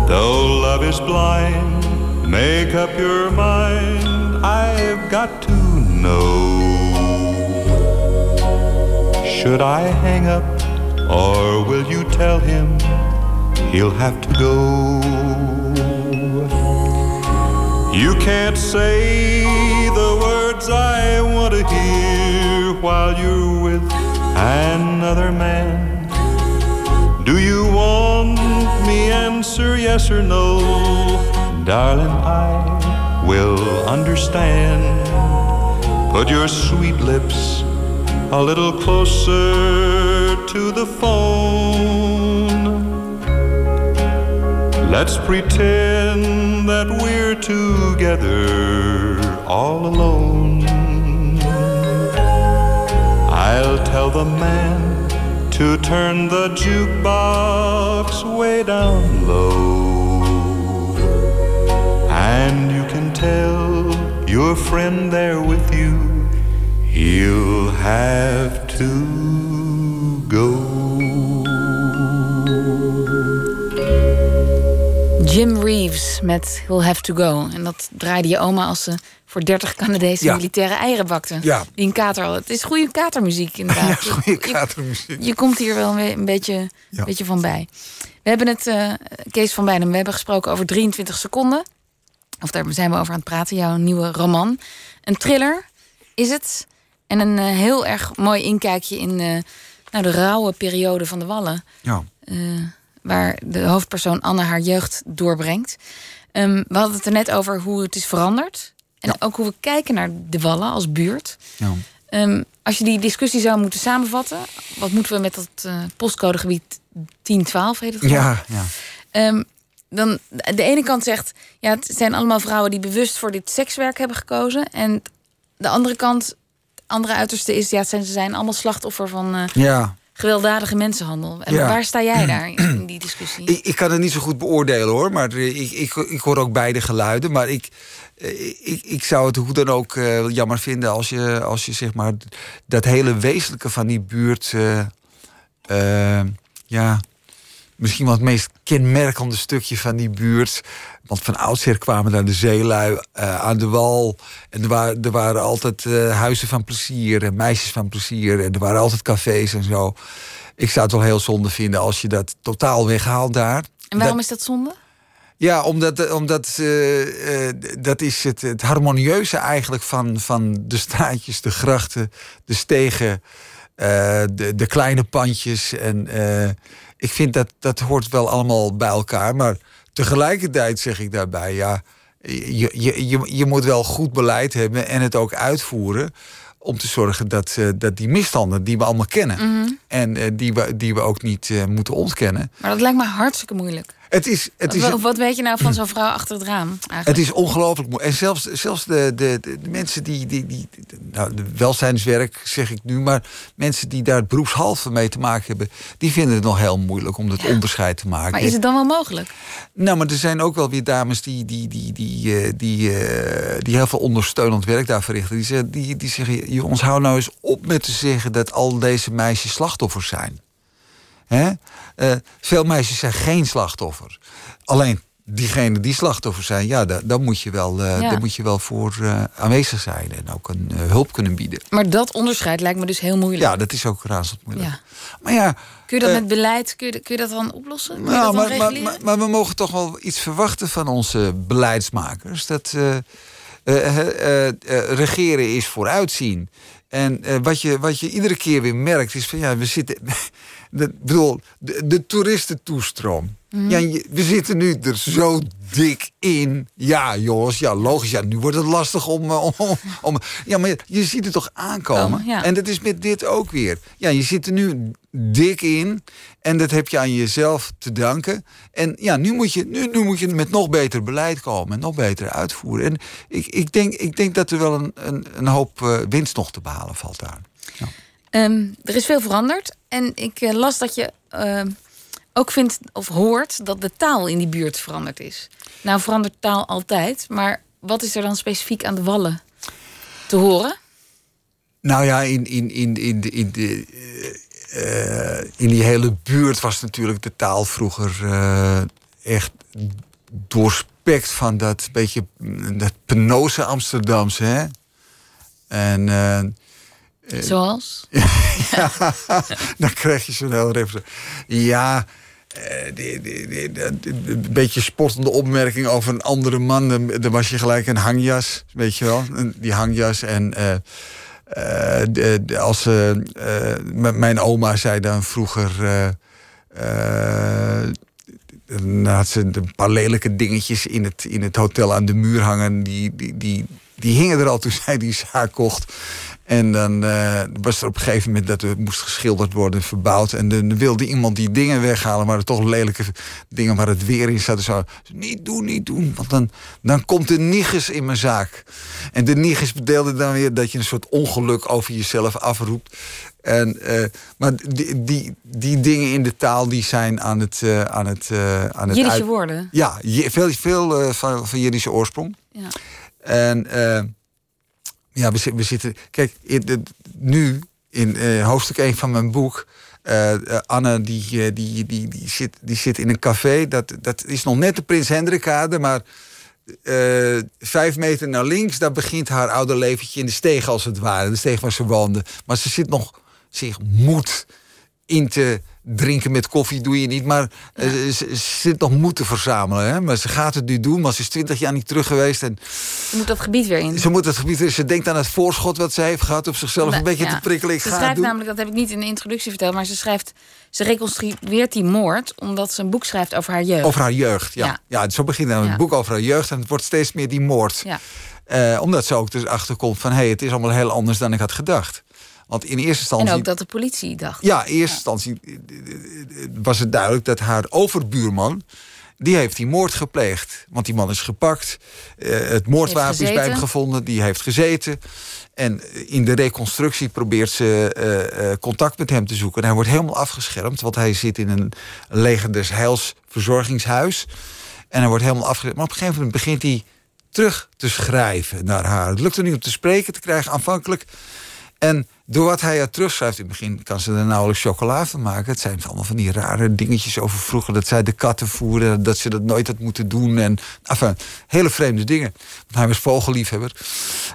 Though love is blind, make up your mind. I've got to Should I hang up, or will you tell him he'll have to go? You can't say the words I want to hear while you're with another man. Do you want me answer yes or no? Darling, I will understand. Put your sweet lips a little closer to the phone. Let's pretend that we're together all alone. I'll tell the man to turn the jukebox way down low. And you can tell your friend there with you, he'll have to go. Jim Reeves met He'll Have To Go. En dat draaide je oma als ze voor 30 Canadese Ja. militaire eieren bakte. Ja. Die een kater hadden. Het is goede katermuziek inderdaad. [LAUGHS] Ja, goede Je- katermuziek. Je komt hier wel een, een beetje, Ja. beetje van bij. We hebben het, eh, Kees van Beidem, we hebben gesproken over 23 seconden. Of daar zijn we over aan het praten, jouw nieuwe roman. Een thriller is het. En een eh, heel erg mooi inkijkje in eh, nou, de rauwe periode van de Wallen. Ja. Eh, waar de hoofdpersoon Anne haar jeugd doorbrengt. Ehm, we hadden het er net over hoe het is veranderd. En ook hoe we kijken naar de Wallen als buurt. Ja. Ehm, als je die discussie zou moeten samenvatten, wat moeten we met dat uh, postcodegebied 1012 heet het? Ja, ja. Ehm, dan de ene kant zegt, ja, het zijn allemaal vrouwen die bewust voor dit sekswerk hebben gekozen. En de andere kant, andere uiterste is, ja, ze zijn allemaal slachtoffer van uh, ja. gewelddadige mensenhandel. En waar sta jij daar in die [CLEARS THROAT] discussie? Ik, ik, kan het niet zo goed beoordelen hoor, maar ik, ik, ik hoor ook beide geluiden. Maar ik, eh, ik, ik zou het hoe dan ook uh, jammer vinden als je, als je zeg maar dat hele wezenlijke van die buurt. Uh, ja, misschien wel het meest kenmerkende stukje van die buurt. Want van oudsher kwamen daar de zeelui uh, aan de wal. En er waren, er waren altijd uh, huizen van plezier en meisjes van plezier. En er waren altijd cafés en zo. Ik zou het wel heel zonde vinden als je dat totaal weghaalt daar. En waarom is dat zonde? Ja, omdat, omdat uh, dat is het, het harmonieuze eigenlijk van, van de straatjes, de grachten, de stegen, de, de kleine pandjes. En ik vind dat dat hoort wel allemaal bij elkaar. Maar tegelijkertijd zeg ik daarbij, ja, je, je, je, je moet wel goed beleid hebben en het ook uitvoeren. Om te zorgen dat, uh, dat die misstanden die we allemaal kennen. Mhm. En uh, die, we, die we ook niet uh, moeten ontkennen. Maar dat lijkt me hartstikke moeilijk. Het is, het is, wat, weet je nou van zo'n vrouw achter het raam? Eigenlijk? Het is ongelooflijk moeilijk. En zelfs, zelfs de, de, de, mensen die. die, die nou, de welzijnswerk zeg ik nu, maar mensen die daar beroepshalve mee te maken hebben, die vinden het nog heel moeilijk om dat ja. onderscheid te maken. Maar is het dan wel mogelijk? Nou, maar er zijn ook wel weer dames die, die, die, die, die, die, die heel veel ondersteunend werk daar verrichten. Die zeggen, die, die zeggen: jongens, hou nou eens op met te zeggen dat al deze meisjes slachtoffers zijn. Hè? Uh, veel meisjes zijn geen slachtoffer. Alleen diegenen die slachtoffer zijn, ja, daar, daar, moet, je wel, uh, ja. daar moet je wel voor uh, aanwezig zijn en ook een hulp kunnen bieden. Maar dat onderscheid lijkt me dus heel moeilijk. Ja, dat is ook razend moeilijk. Ja. Maar ja, kun je dat met beleid, kun je, kun je dat dan oplossen? Nou, dat maar, maar, maar, maar, we mogen toch wel iets verwachten van onze beleidsmakers. Dat regeren is vooruitzien. En wat, je, wat je iedere keer weer merkt is van ja, we zitten. De, bedoel, de, de toeristentoestroom. Mhm. Ja, je, we zitten nu er zo dik in. Ja, jongens, ja, logisch. Ja, nu wordt het lastig om. [LAUGHS] om, om ja, maar je ziet het toch aankomen. Oh, ja. En dat is met dit ook weer. Ja, je zit er nu dik in. En dat heb je aan jezelf te danken. En ja, nu moet je, nu, nu moet je met nog beter beleid komen. En nog beter uitvoeren. En ik, ik, denk, ik denk dat er wel een, een, een hoop uh, winst nog te behalen valt daar. Um, er is veel veranderd. En ik uh, las dat je uh, ook vindt of hoort dat de taal in die buurt veranderd is. Nou verandert taal altijd. Maar wat is er dan specifiek aan de wallen te horen? Nou ja, in, in, in, in, de, in, de, uh, in die hele buurt was natuurlijk de taal vroeger echt doorspekt van dat beetje dat penose Amsterdamse. Hè? En Zoals? [LAUGHS] ja, dan krijg je zo'n heel referentie. Ja, die, een beetje spottende opmerking over een andere man. Dan, dan was je gelijk een hangjas, weet je wel. Die hangjas en... Uh, uh, de, de, als, uh, mijn oma zei dan vroeger... dan had ze een paar lelijke dingetjes in het, in het hotel aan de muur hangen. Die, die, die, die hingen er al toen zij die zaak kocht. En dan uh, was er op een gegeven moment dat het moest geschilderd worden, verbouwd. En dan wilde iemand die dingen weghalen, maar er toch lelijke dingen waar het weer in zat. Zo, niet doen, niet doen. Want dan, dan komt de nigus in mijn zaak. En de nigus bedeelde dan weer dat je een soort ongeluk over jezelf afroept. En, uh, maar die, die, die dingen in de taal die zijn aan het. Uh, aan het, uh, aan het Jiddische woorden? Ja, veel, veel van, van Jiddische oorsprong. Ja. En ja, we, we, zitten. Kijk, in de, nu in uh, hoofdstuk 1 van mijn boek. Uh, Anne, die, die, die, die, zit, die zit in een café. Dat, dat is nog net de Prins Hendrikade, maar. Vijf meter naar links, daar begint haar oude leventje in de steeg als het ware. De steeg waar ze woonde. Maar ze zit nog zich moed in te drinken met koffie doe je niet. Maar eh, ze, ze zit nog moed te verzamelen. Hè? Maar ze gaat het nu doen. Maar ze is twintig jaar niet terug geweest. En Ze moet dat gebied weer in. ze moet het gebied. Ze denkt aan het voorschot wat ze heeft gehad op zichzelf een beetje Ja. te prikkelen. Ik ze ga schrijft doen. namelijk, dat heb ik niet in de introductie verteld, maar ze schrijft, ze reconstrueert die moord omdat ze een boek schrijft over haar jeugd. Over haar jeugd, ja. Ja. ja. zo begint dan het boek over haar jeugd. En het wordt steeds meer die moord. Ja. Eh, omdat ze ook dus achterkomt van... hé, hey, het is allemaal heel anders dan ik had gedacht. Want in eerste instantie... En ook dat de politie dacht. Ja, in eerste instantie eh, eh, was het duidelijk dat haar overbuurman... die heeft die moord gepleegd. Want die man is gepakt. Eh, het moordwapen is bij hem gevonden. Die heeft gezeten. En in de reconstructie probeert ze eh, eh, contact met hem te zoeken. En hij wordt helemaal afgeschermd. Want hij zit in een legenders heilsverzorgingshuis. En hij wordt helemaal afgeschermd. Maar op een gegeven moment begint hij terug te schrijven naar haar. Het lukt er niet om te spreken te krijgen aanvankelijk. En door wat hij er terugschrijft, in het begin kan ze er nauwelijks chocola van maken. Het zijn allemaal van die rare dingetjes over vroeger. Dat zij de katten voerden, dat ze dat nooit had moeten doen. En enfin, hele vreemde dingen. Want hij was vogelliefhebber.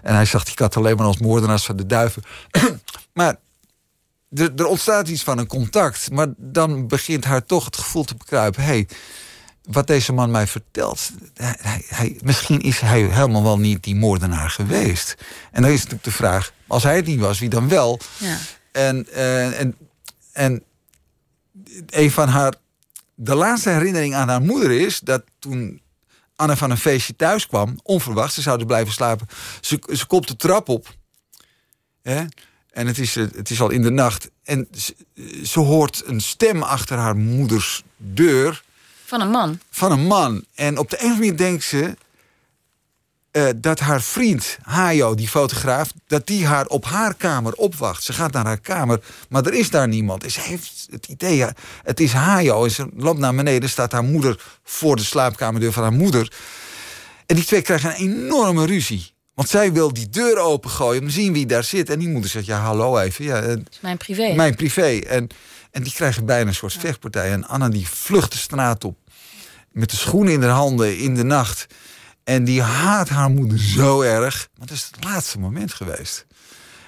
En hij zag die kat alleen maar als moordenaars van de duiven. [CLEARS THROAT] maar er, er ontstaat iets van een contact. Maar dan begint haar toch het gevoel te bekruipen. Hey, wat deze man mij vertelt, hij, hij- misschien is hij helemaal wel niet die moordenaar geweest. En dan is natuurlijk de vraag, als hij het niet was, wie dan wel? Ja. En, eh, en, en een van haar, de laatste herinnering aan haar moeder is dat toen Anne van een feestje thuis kwam, onverwacht, ze zouden blijven slapen, ze, ze komt de trap op. Hè? En het is, het is al in de nacht. En ze, ze hoort een stem achter haar moeders deur Van een man. van een man. En op de een of andere manier denkt ze eh, dat haar vriend Hajo, die fotograaf, dat die haar op haar kamer opwacht. Ze gaat naar haar kamer, maar er is daar niemand. En ze heeft het idee, ja, het is Hajo. En ze loopt naar beneden, staat haar moeder voor de slaapkamerdeur van haar moeder. En die twee krijgen een enorme ruzie. Want zij wil die deur opengooien om te zien wie daar zit. En die moeder zegt, ja, hallo even. Ja, eh, is mijn privé. mijn privé. En, en die krijgen bijna een soort vechtpartij. En Anna die vlucht de straat op. Met de schoenen in haar handen in de nacht. En die haat haar moeder zo erg. Maar dat is het laatste moment geweest.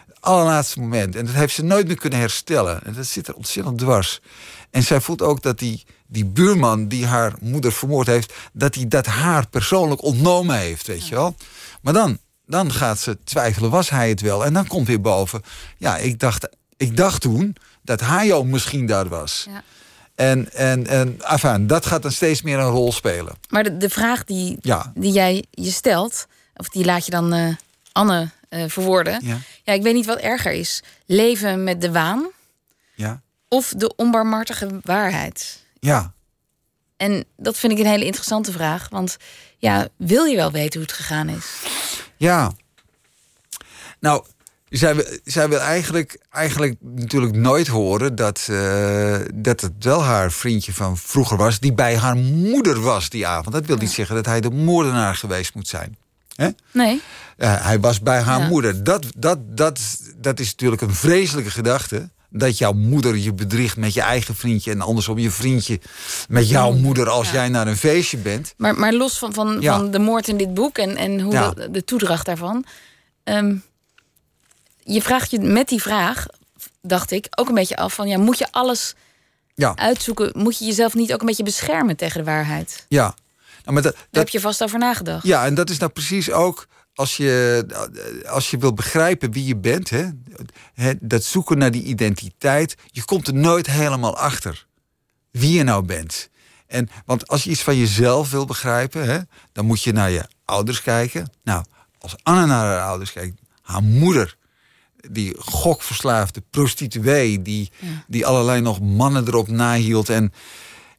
Het allerlaatste moment. En dat heeft ze nooit meer kunnen herstellen. En dat zit er ontzettend dwars. En zij voelt ook dat die, die buurman die haar moeder vermoord heeft... dat hij dat haar persoonlijk ontnomen heeft, weet je wel. Maar dan, dan gaat ze twijfelen, was hij het wel? En dan komt weer boven... ja, ik dacht, ik dacht toen dat Hajo misschien daar was. Ja. En, en, en enfin, dat gaat dan steeds meer een rol spelen. Maar de, de vraag die, Ja. die jij je stelt, of die laat je dan eh, Anne eh, verwoorden. Ja. ja, ik weet niet wat erger is. Leven met de waan Ja. of de onbarmhartige waarheid? Ja. En dat vind ik een hele interessante vraag. Want ja, wil je wel weten hoe het gegaan is? Ja. Nou, zij, wil- zij wil eigenlijk, eigenlijk natuurlijk nooit horen dat, eh, dat het wel haar vriendje van vroeger was, die bij haar moeder was die avond. Dat wil niet zeggen dat hij de moordenaar geweest moet zijn. Nee. Eh, hij was bij haar Ja. moeder. Dat, dat, dat, dat is natuurlijk een vreselijke gedachte. Dat jouw moeder je bedriegt met je eigen vriendje. En andersom je vriendje met jouw moeder als Ja. jij naar een feestje bent. Maar, maar los van, van, van de moord in dit boek en, en hoe de toedracht daarvan. ehm, je vraagt je met die vraag, dacht ik, ook een beetje af van ja, moet je alles Ja, uitzoeken? Moet je jezelf niet ook een beetje beschermen tegen de waarheid? ja. Nou, maar dat, Daar dat, heb je vast over nagedacht. Ja, en dat is nou precies ook als je, als je wil begrijpen wie je bent, hè, hè, dat zoeken naar die identiteit, je komt er nooit helemaal achter wie je nou bent. En, want als je iets van jezelf wil begrijpen, hè, dan moet je naar je ouders kijken. Nou, als Anne naar haar ouders kijkt, haar moeder, die gokverslaafde prostituee, die, die allerlei nog mannen erop nahield. En,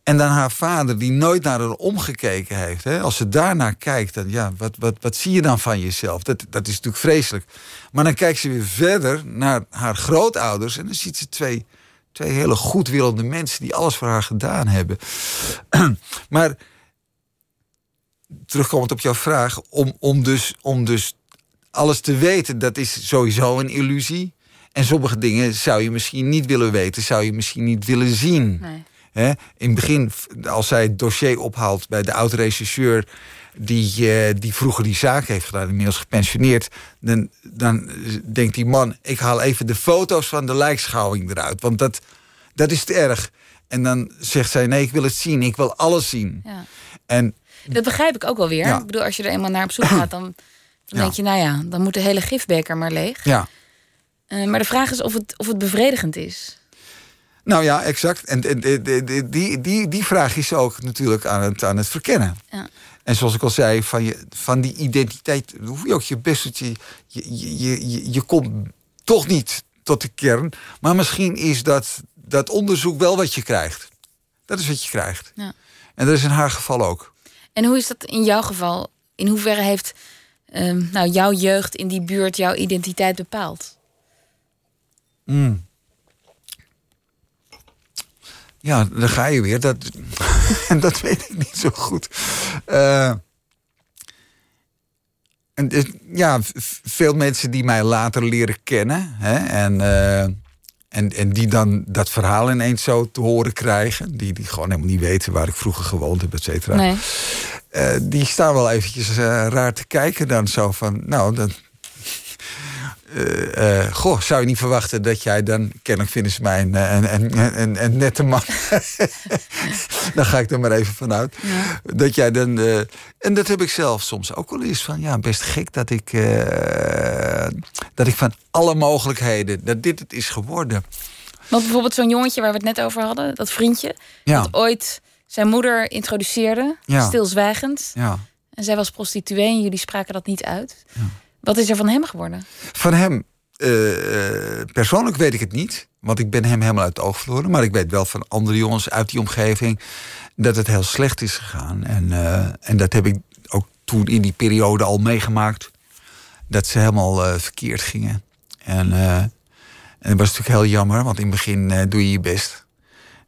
en dan haar vader, die nooit naar haar omgekeken heeft. Hè? Als ze daarnaar kijkt, dan ja, wat, wat, wat zie je dan van jezelf? Dat, dat is natuurlijk vreselijk. Maar dan kijkt ze weer verder naar haar grootouders en dan ziet ze twee, twee hele goedwillende mensen die alles voor haar gedaan hebben. [CLEARS THROAT] maar terugkomend op jouw vraag, om, om, dus, om dus alles te weten, dat is sowieso een illusie. En sommige dingen zou je misschien niet willen weten, zou je misschien niet willen zien. Nee. Hè? In het begin, als zij het dossier ophaalt bij de oud-regisseur... Die, eh, die vroeger die zaak heeft gedaan, inmiddels gepensioneerd... dan, dan denkt die man, ik haal even de foto's van de lijkschouwing eruit. Want dat, dat is te erg. En dan zegt zij: nee, ik wil het zien, ik wil alles zien. Ja. En Dat begrijp ik ook wel weer. Ja. Ik bedoel, als je er eenmaal naar op zoek [COUGHS] gaat, dan, dan Ja. denk je, nou ja, dan moet de hele gifbeker maar leeg. ja, Eh, maar de vraag is of het, of het bevredigend is. nou ja, exact. En, en, die, die, die vraag is ook natuurlijk aan het, aan het verkennen. Ja. En zoals ik al zei, van, je, van die identiteit hoef je ook je best. Je, je, je, je, je komt toch niet tot de kern. Maar misschien is dat, dat onderzoek wel wat je krijgt. Dat is wat je krijgt. Ja. En dat is in haar geval ook. En hoe is dat in jouw geval? In hoeverre heeft ehm, nou, jouw jeugd in die buurt jouw identiteit bepaald? Ja, daar ga je weer. Dat, en [LAUGHS] dat weet ik niet zo goed. Eh, en, ja, veel mensen die mij later leren kennen. Hè, en, eh, en, en die dan dat verhaal ineens zo te horen krijgen. Die, die gewoon helemaal niet weten waar ik vroeger gewoond heb, et cetera. Nee. Eh, die staan wel eventjes eh, raar te kijken dan zo van... Nou, dat, [LAUGHS] eh, goh, zou je niet verwachten dat jij dan... Kennelijk vinden ze mij een, een, een, een, een nette man. [LAUGHS] Daar ga ik er maar even vanuit. Dat jij dan... en dat heb ik zelf soms ook wel eens van... Ja, best gek dat ik... dat ik van alle mogelijkheden... Dat dit het is geworden. Want bijvoorbeeld zo'n jongetje waar we het net over hadden, dat vriendje, Ja, dat ooit zijn moeder introduceerde, Ja. stilzwijgend. ja. En zij was prostituee en jullie spraken dat niet uit. Wat is er van hem geworden? Van hem eh, eh, persoonlijk weet ik het niet. Want ik ben hem helemaal uit het oog verloren. Maar ik weet wel van andere jongens uit die omgeving... dat het heel slecht is gegaan. En, eh, en dat heb ik ook toen in die periode al meegemaakt. Dat ze helemaal verkeerd gingen. En, en dat was natuurlijk heel jammer. Want in het begin doe je je best.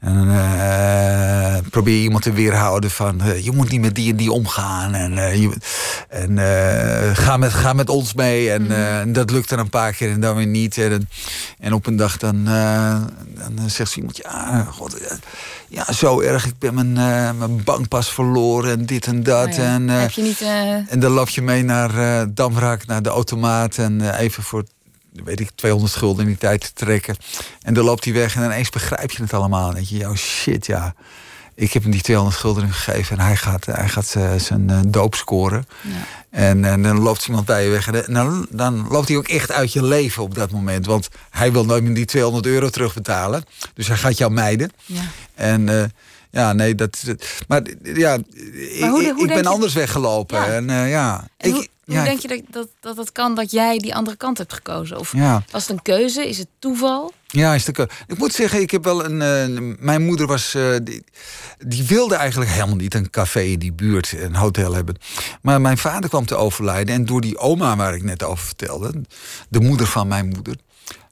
En dan eh, probeer je iemand te weerhouden van... eh, je moet niet met die en die omgaan. En, eh, je, en ga, met, ga met ons mee. En, en dat lukt dan een paar keer en dan weer niet. En, en op een dag dan, dan zegt ze iemand... Ja, god, ja, zo erg. Ik ben mijn, mijn bankpas verloren en dit en dat. Ja, En, heb je niet... en dan loop je mee naar Damrak, naar de automaat. En even voor, weet ik, 200 gulden in die tijd te trekken. En dan loopt hij weg en ineens begrijp je het allemaal. Denk je, oh shit, ja. Ik heb hem die 200 gulden gegeven en hij gaat, hij gaat zijn- zijn eh, doop scoren. En, en dan loopt iemand bij je weg. En dan, dan loopt hij ook echt uit je leven op dat moment. Want hij wil nooit meer die 200 euro terugbetalen. Dus hij gaat jou mijden. ja. En eh, ja, nee, dat. Maar ja, hoe ik, hoe ben je- anders weggelopen. Ja. En eh, ja, En ik, hoe ja, denk je dat, dat, dat het kan dat jij die andere kant hebt gekozen? Of Ja. was het een keuze? Is het toeval? Ja, is de ke- Ik moet zeggen, ik heb wel een. eh, mijn moeder was. eh, die, die wilde eigenlijk helemaal niet een café in die buurt, een hotel hebben. Maar mijn vader kwam te overlijden. En door die oma waar ik net over vertelde, de moeder van mijn moeder.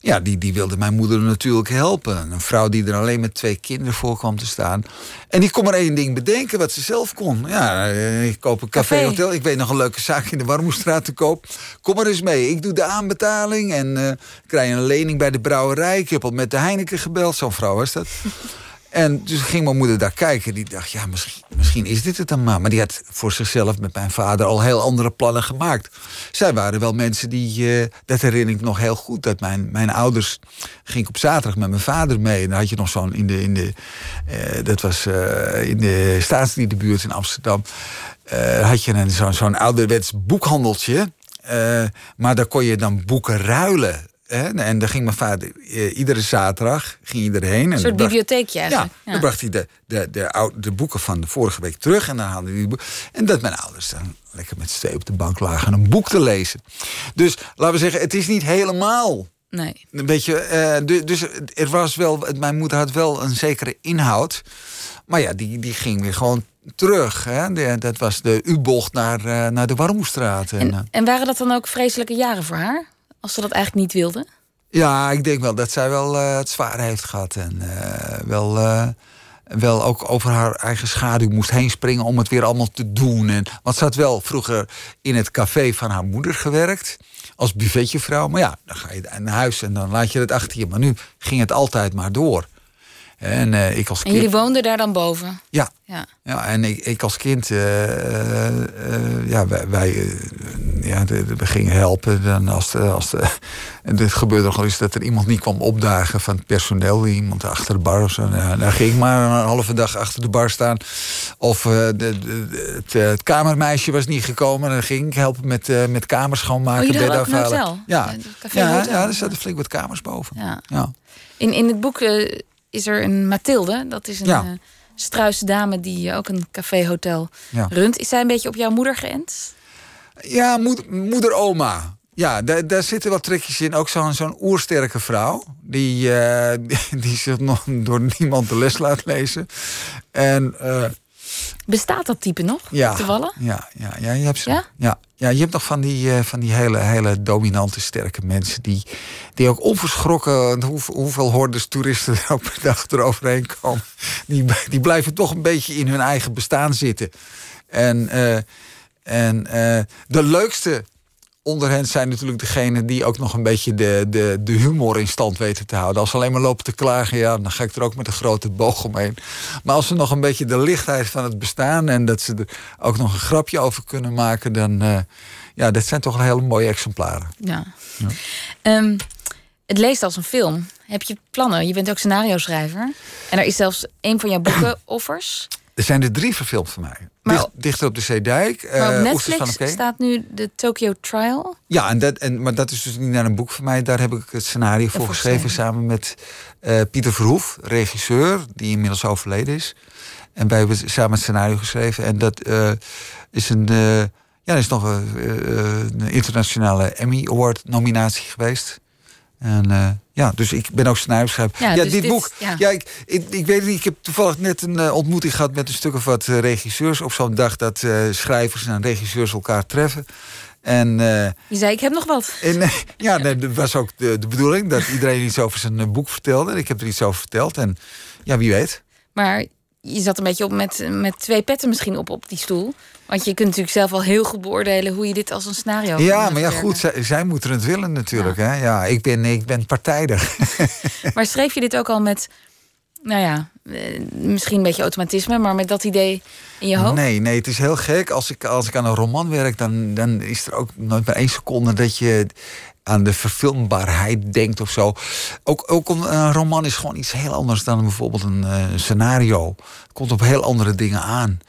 Ja, die, die wilde mijn moeder natuurlijk helpen. Een vrouw die er alleen met twee kinderen voor kwam te staan. En die kon maar één ding bedenken wat ze zelf kon. Ja, eh, ik koop een café, Café. hotel. Ik weet nog een leuke zaak in de Warmoestraat te koop. Kom maar eens mee. Ik doe de aanbetaling en eh krijg een lening bij de brouwerij. Ik heb al met de Heineken gebeld. Zo'n vrouw was dat. En dus ging mijn moeder daar kijken. Die dacht, ja, misschien, misschien is dit het dan maar. Maar die had voor zichzelf met mijn vader al heel andere plannen gemaakt. Zij waren wel mensen die, eh, dat herinner ik nog heel goed. Dat mijn, mijn ouders, ging ik op zaterdag met mijn vader mee. En dan had je nog zo'n, in de, in de, eh, dat was eh, in de staatsdierenbuurt in Amsterdam. had je zo'n, zo'n ouderwets boekhandeltje. Maar daar kon je dan boeken ruilen. Hè? En daar ging mijn vader eh, iedere zaterdag ging hij erheen. En Een soort bracht- bibliotheekje ja, eigenlijk. dan bracht hij de, de, de, oude, de boeken van de vorige week terug. En dan haalde hij die boeken. En dat mijn ouders dan lekker met z'n tweeën op de bank lagen een boek te lezen. Dus laten we zeggen, het is niet helemaal. Nee. Weet je, eh, du- dus er was wel, mijn moeder had wel een zekere inhoud. Maar ja, die, die ging weer gewoon terug. Hè? De- dat was de U-bocht naar, eh, naar de Warmoestraat. En, eh, En, en waren dat dan ook vreselijke jaren voor haar? Als ze dat eigenlijk niet wilde? Ja, ik denk wel dat zij wel eh, het zwaar heeft gehad. En eh, wel, eh, wel ook over haar eigen schaduw moest heen springen om het weer allemaal te doen. En, want ze had wel vroeger in het café van haar moeder gewerkt. Als buffetjevrouw. Maar ja, dan ga je naar huis en dan laat je het achter je. Maar nu ging het altijd maar door. En uh, ik als En kind... jullie woonden daar dan boven? Ja. Ja. Ja, en ik, ik als kind, uh, uh, ja, wij, wij ja, de, de, we gingen helpen. Dan als de, als de, [LAUGHS] en het gebeurde nog eens dat er iemand niet kwam opdagen van het personeel, iemand achter de bar of zo. Nou, dan ging ik maar een halve dag achter de bar staan. Of de, de, het, het, kamermeisje was niet gekomen, dan ging ik helpen met, met kamers schoonmaken. Oh, hotel? Ja, ja, ja, er zaten flink wat kamers boven. Ja. Ja. In, in het boek is er een Mathilde, dat is een. Ja. Struise dame die ook een café-hotel Ja. runt. Is zij een beetje op jouw moeder geënt? Ja, moeder, moeder oma. Ja, daar, daar zitten wat trekjes in. Ook zo'n zo'n oersterke vrouw. Die, uh, die, [LAUGHS] die zich nog door niemand de les laat lezen. En, uh, Bestaat dat type nog? ja, Te vallen? Ja, ja, ja, je hebt ze. Ja? Ja, ja, je hebt nog van die, uh, van die hele, hele dominante, sterke mensen. Die, die ook onverschrokken, hoe, hoeveel hordes toeristen er per dag eroverheen komen. Die, die blijven toch een beetje in hun eigen bestaan zitten. En, uh, en uh, de leukste onder hen zijn natuurlijk degenen die ook nog een beetje de, de, de humor in stand weten te houden. Als ze alleen maar lopen te klagen, ja, dan ga ik er ook met een grote boog omheen. Maar als ze nog een beetje de lichtheid van het bestaan en dat ze er ook nog een grapje over kunnen maken, dan uh, ja, dat zijn toch een hele mooie exemplaren. Ja. Ja. Um, het leest als een film. Heb je plannen? Je bent ook scenario schrijver. En er is zelfs een van jouw boeken, [CLEARS THROAT] Offers. Er zijn er drie verfilmd van mij. Maar- Dicht, dichter op de Zeedijk. Maar op eh, van Netflix Oké. staat nu de Tokyo Trial. Ja, en dat, en, maar dat is dus niet naar een boek van mij. Daar heb ik het scenario voor geschreven samen met eh, Pieter Verhoef, regisseur, die inmiddels overleden is. En wij hebben samen het scenario geschreven. En dat eh, is een. ja, is nog een, een internationale Emmy Award nominatie geweest. En ja, dus ik ben ook scenario schrijver. Ja, Ja, dus dit, dit- boek. ja. Ja, ik, ik, ik weet niet. Ik heb toevallig net een eh, ontmoeting gehad met een stuk of wat eh, regisseurs. Op zo'n dag dat eh, schrijvers en regisseurs elkaar treffen. En Je zei, ik heb nog wat. en, [LAUGHS] ja, nee, dat was ook de, de bedoeling dat iedereen iets over zijn boek vertelde. Ik heb er iets over verteld. En ja, wie weet. Maar je zat een beetje op met, met twee petten misschien op, op die stoel. Want je kunt natuurlijk zelf al heel goed beoordelen hoe je dit als een scenario Ja, maar ja, goed, zij, zij moeten het willen natuurlijk. Hè? Ja, ik ben, ik ben partijdig. [LAUGHS] Maar schreef je dit ook al met, nou ja, eh, misschien een beetje automatisme, maar met dat idee in je hoofd? Nee, nee, het is heel gek. Als ik, als ik aan een roman werk, dan, dan is er ook nooit maar één seconde dat je aan de verfilmbaarheid denkt of zo. Ook, ook een, roman is gewoon iets heel anders dan bijvoorbeeld een eh, scenario. Het komt op heel andere dingen aan.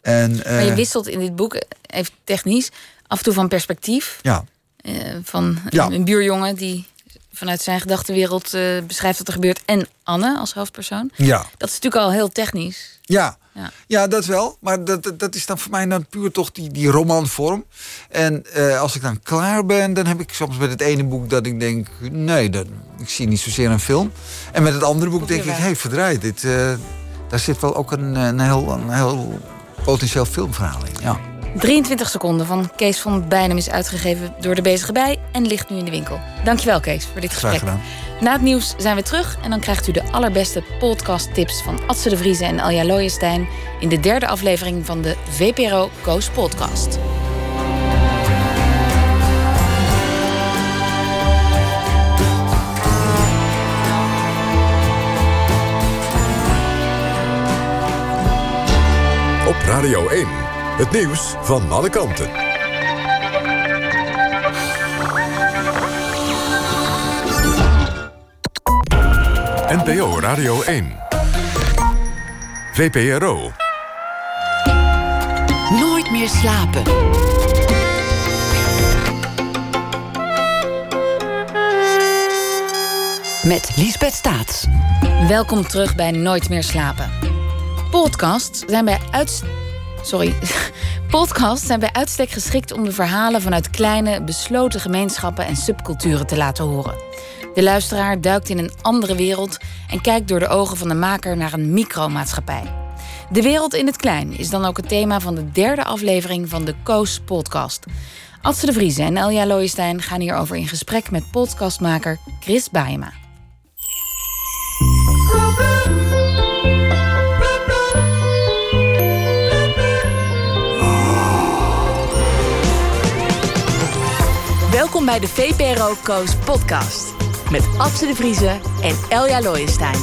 En, Maar je eh, wisselt in dit boek, even technisch, af en toe van perspectief. Ja, eh, van Ja. een buurjongen die vanuit zijn gedachtenwereld beschrijft wat er gebeurt. En Anne als hoofdpersoon. ja. Dat is natuurlijk al heel technisch. Ja. Ja. Ja. dat wel. Maar dat, dat, dat is dan voor mij dan puur toch die, die romanvorm. En eh, als ik dan klaar ben, dan heb ik soms met het ene boek dat ik denk... nee, dat, ik zie niet zozeer een film. En met het andere boek denk ik... hey, verdraai, dit, eh, daar zit wel ook een, een, heel, een heel potentieel filmverhaal in. Ja. 23 seconden van Kees van Bijnem is uitgegeven door de Bezige Bij en ligt nu in de winkel. Dankjewel Kees voor dit Graag gesprek. gedaan. Na het nieuws zijn we terug en dan krijgt u de allerbeste podcast-tips van Atze de Vriezen en Alja Looijenstein in de derde aflevering van de VPRO Koos Podcast. Op Radio 1. Het nieuws van alle kanten. NPO Radio 1. VPRO. Nooit meer slapen. Met Liesbeth Staats. Welkom terug bij Nooit meer slapen. Podcasts zijn bij uitstek. Sorry. [LAUGHS] Podcasts zijn bij uitstek geschikt om de verhalen vanuit kleine, besloten gemeenschappen en subculturen te laten horen. De luisteraar duikt in een andere wereld en kijkt door de ogen van de maker naar een micromaatschappij. De wereld in het klein is dan ook het thema van de derde aflevering van de Koos podcast. Adse de Vriezen en Elja Looijenstein gaan hierover in gesprek met podcastmaker Chris Baema. Welkom bij de VPRO Koos podcast met Abse de Vrieze en Elja Looijenstein.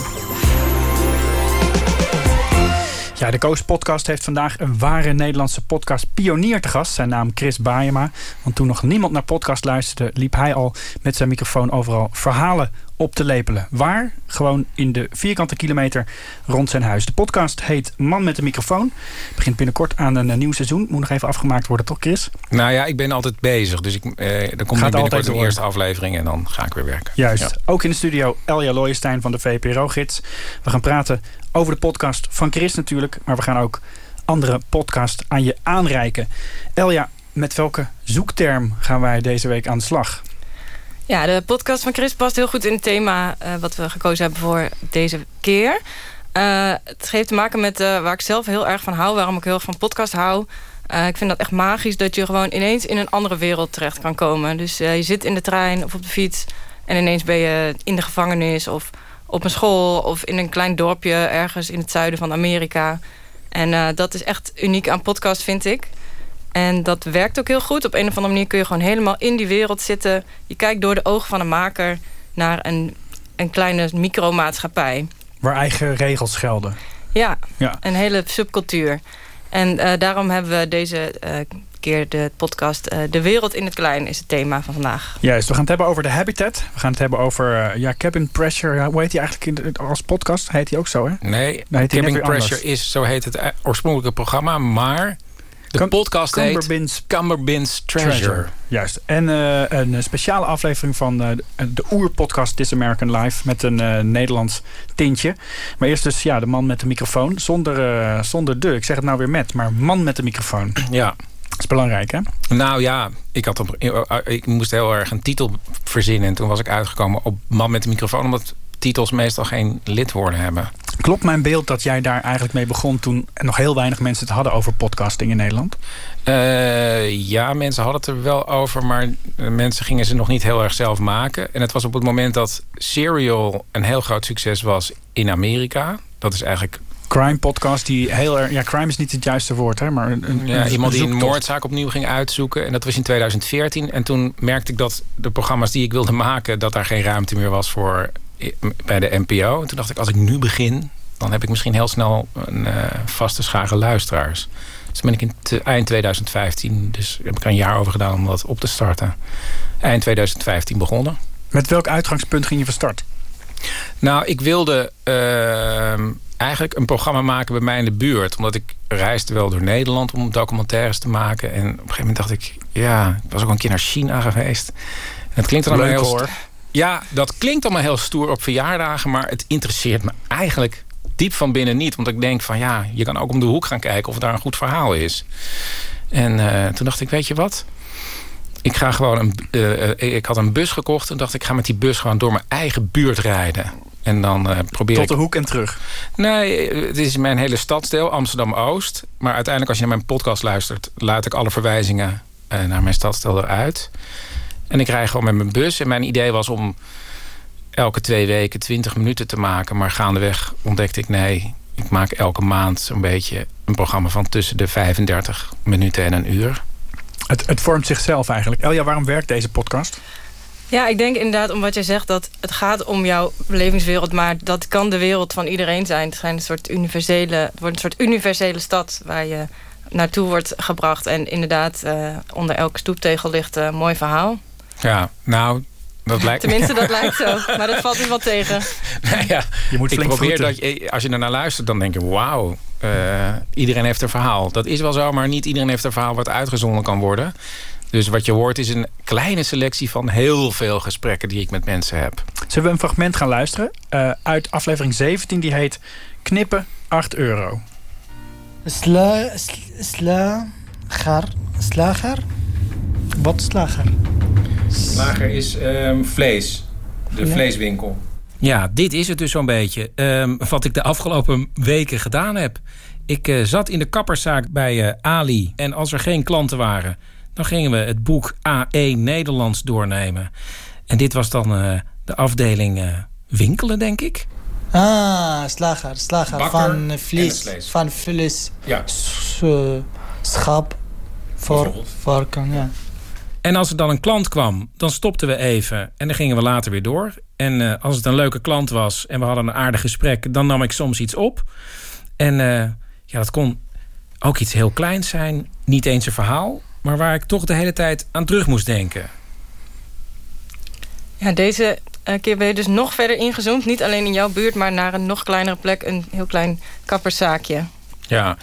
Ja, de Koos Podcast heeft vandaag een ware Nederlandse podcastpionier te gast. Zijn naam Chris Baayema. Want toen nog niemand naar podcast luisterde, liep hij al met zijn microfoon overal verhalen op te lepelen. Waar? Gewoon in de vierkante kilometer rond zijn huis. De podcast heet Man met de microfoon. Begint binnenkort aan een nieuw seizoen. Moet nog even afgemaakt worden, toch Chris? Nou ja, ik ben altijd bezig. Dus ik, eh, dan komt binnenkort een eerste aflevering en dan ga ik weer werken. Juist. Ook in de studio Elja Looijenstein van de VPRO-gids. We gaan praten over de podcast van Chris natuurlijk. Maar we gaan ook andere podcast aan je aanreiken. Elja, met welke zoekterm gaan wij deze week aan de slag? Ja, de podcast van Chris past heel goed in het thema uh, wat we gekozen hebben voor deze keer. Uh, het heeft te maken met uh, waar ik zelf heel erg van hou, waarom ik heel erg van podcast hou. ik vind dat echt magisch dat je gewoon ineens in een andere wereld terecht kan komen. Dus je zit in de trein of op de fiets en ineens ben je in de gevangenis of op een school of in een klein dorpje ergens in het zuiden van Amerika. En dat is echt uniek aan podcast, vind ik. En dat werkt ook heel goed. Op een of andere manier kun je gewoon helemaal in die wereld zitten. Je kijkt door de ogen van een maker naar een, een kleine micromaatschappij. Waar eigen regels gelden. Ja, ja. een hele subcultuur. En uh, daarom hebben we deze uh, keer de podcast uh, De Wereld in het Klein is het thema van vandaag. Juist, we gaan het hebben over de habitat. We gaan het hebben over ja, cabin pressure. Hoe heet die eigenlijk in als podcast? Heet die ook zo, hè? Nee, nee cabin pressure is, zo heet het oorspronkelijke programma. Maar de podcast heet Cumberbins Treasure. Treasure. Juist. En uh, een speciale aflevering van uh, de oerpodcast This American Life... met een uh, Nederlands tintje. Maar eerst dus ja, de man met de microfoon. Zonder, zonder de, ik zeg het nou weer met, maar man met de microfoon. [CLEARS THROAT] Ja. Dat is belangrijk, hè? Nou ja, ik, had op, ik moest heel erg een titel verzinnen. En toen was ik uitgekomen op man met de microfoon... omdat titels meestal geen lidwoorden hebben. Klopt mijn beeld dat jij daar eigenlijk mee begon... toen nog heel weinig mensen het hadden over podcasting in Nederland? Uh, ja, mensen hadden het er wel over... maar mensen gingen ze nog niet heel erg zelf maken. En het was op het moment dat Serial een heel groot succes was in Amerika. Dat is eigenlijk crime podcast die heel erg... Ja, crime is niet het juiste woord, hè? Maar een, ja, iemand die een moordzaak opnieuw ging uitzoeken. En dat was in 2014. En toen merkte ik dat de programma's die ik wilde maken... dat daar geen ruimte meer was voor bij de NPO. En toen dacht ik, als ik nu begin... dan heb ik misschien heel snel een uh, vaste schare luisteraars. Dus ben ik in eind 2015... dus heb ik er een jaar over gedaan om dat op te starten. Eind 2015 begonnen. Met welk uitgangspunt ging je van start? Nou, ik wilde uh, eigenlijk een programma maken bij mij in de buurt. Omdat ik reisde wel door Nederland om documentaires te maken. En op een gegeven moment dacht ik... ja, ik was ook een keer naar China geweest. En het klinkt dan heel... Hoor. Ja, dat klinkt allemaal heel stoer op verjaardagen... maar het interesseert me eigenlijk diep van binnen niet. Want ik denk van ja, je kan ook om de hoek gaan kijken... of daar een goed verhaal is. En uh, toen dacht ik, weet je wat... Ik ga gewoon een, uh, ik had een bus gekocht en dacht ik ga met die bus gewoon door mijn eigen buurt rijden. En dan uh, probeer Tot de hoek en terug? Nee, het is mijn hele stadsdeel, Amsterdam-Oost. Maar uiteindelijk als je naar mijn podcast luistert... laat ik alle verwijzingen naar mijn stadsdeel eruit. En ik rij gewoon met mijn bus. En mijn idee was om elke twee weken 20 minuten te maken. Maar gaandeweg ontdekte ik nee, ik maak elke maand zo'n beetje een programma van tussen de 35 minuten en een uur. Het, het vormt zichzelf eigenlijk. Elja, waarom werkt deze podcast? Ja, ik denk inderdaad om wat je zegt... dat het gaat om jouw belevingswereld... maar dat kan de wereld van iedereen zijn. Het, zijn een soort universele, het wordt een soort universele stad... waar je naartoe wordt gebracht. En inderdaad, uh, onder elke stoeptegel ligt een mooi verhaal. Ja, nou, dat lijkt Tenminste, dat [LAUGHS] lijkt zo. Maar dat valt niet wel tegen. [LAUGHS] Nou ja, je moet ik probeer dat je, als je er naar luistert, dan denk je... wauw, uh, iedereen heeft een verhaal. Dat is wel zo, maar niet iedereen heeft een verhaal... wat uitgezonden kan worden. Dus wat je hoort is een kleine selectie van heel veel gesprekken... die ik met mensen heb. Zullen we een fragment gaan luisteren? Uh, uit aflevering 17, die heet Knippen 8 euro. Sla, sla, gar, slager? Wat slager? Slager is um, vlees. De vleeswinkel. Ja, dit is het dus zo'n beetje. Um, wat ik de afgelopen weken gedaan heb. Ik uh, zat in de kapperszaak bij uh, Ali. En als er geen klanten waren... dan gingen we het boek AE Nederlands doornemen. En dit was dan uh, de afdeling winkelen, denk ik. Ah, slager. Slager van vlees. Van vlees. Ja. Schap. Voor, varken, ja. En als er dan een klant kwam, dan stopten we even en dan gingen we later weer door. En uh, als het een leuke klant was en we hadden een aardig gesprek, dan nam ik soms iets op. En uh, ja, dat kon ook iets heel kleins zijn. Niet eens een verhaal, maar waar ik toch de hele tijd aan terug moest denken. Ja, deze uh, keer ben je dus nog verder ingezoomd. Niet alleen in jouw buurt, maar naar een nog kleinere plek. Een heel klein kapperszaakje. Ja,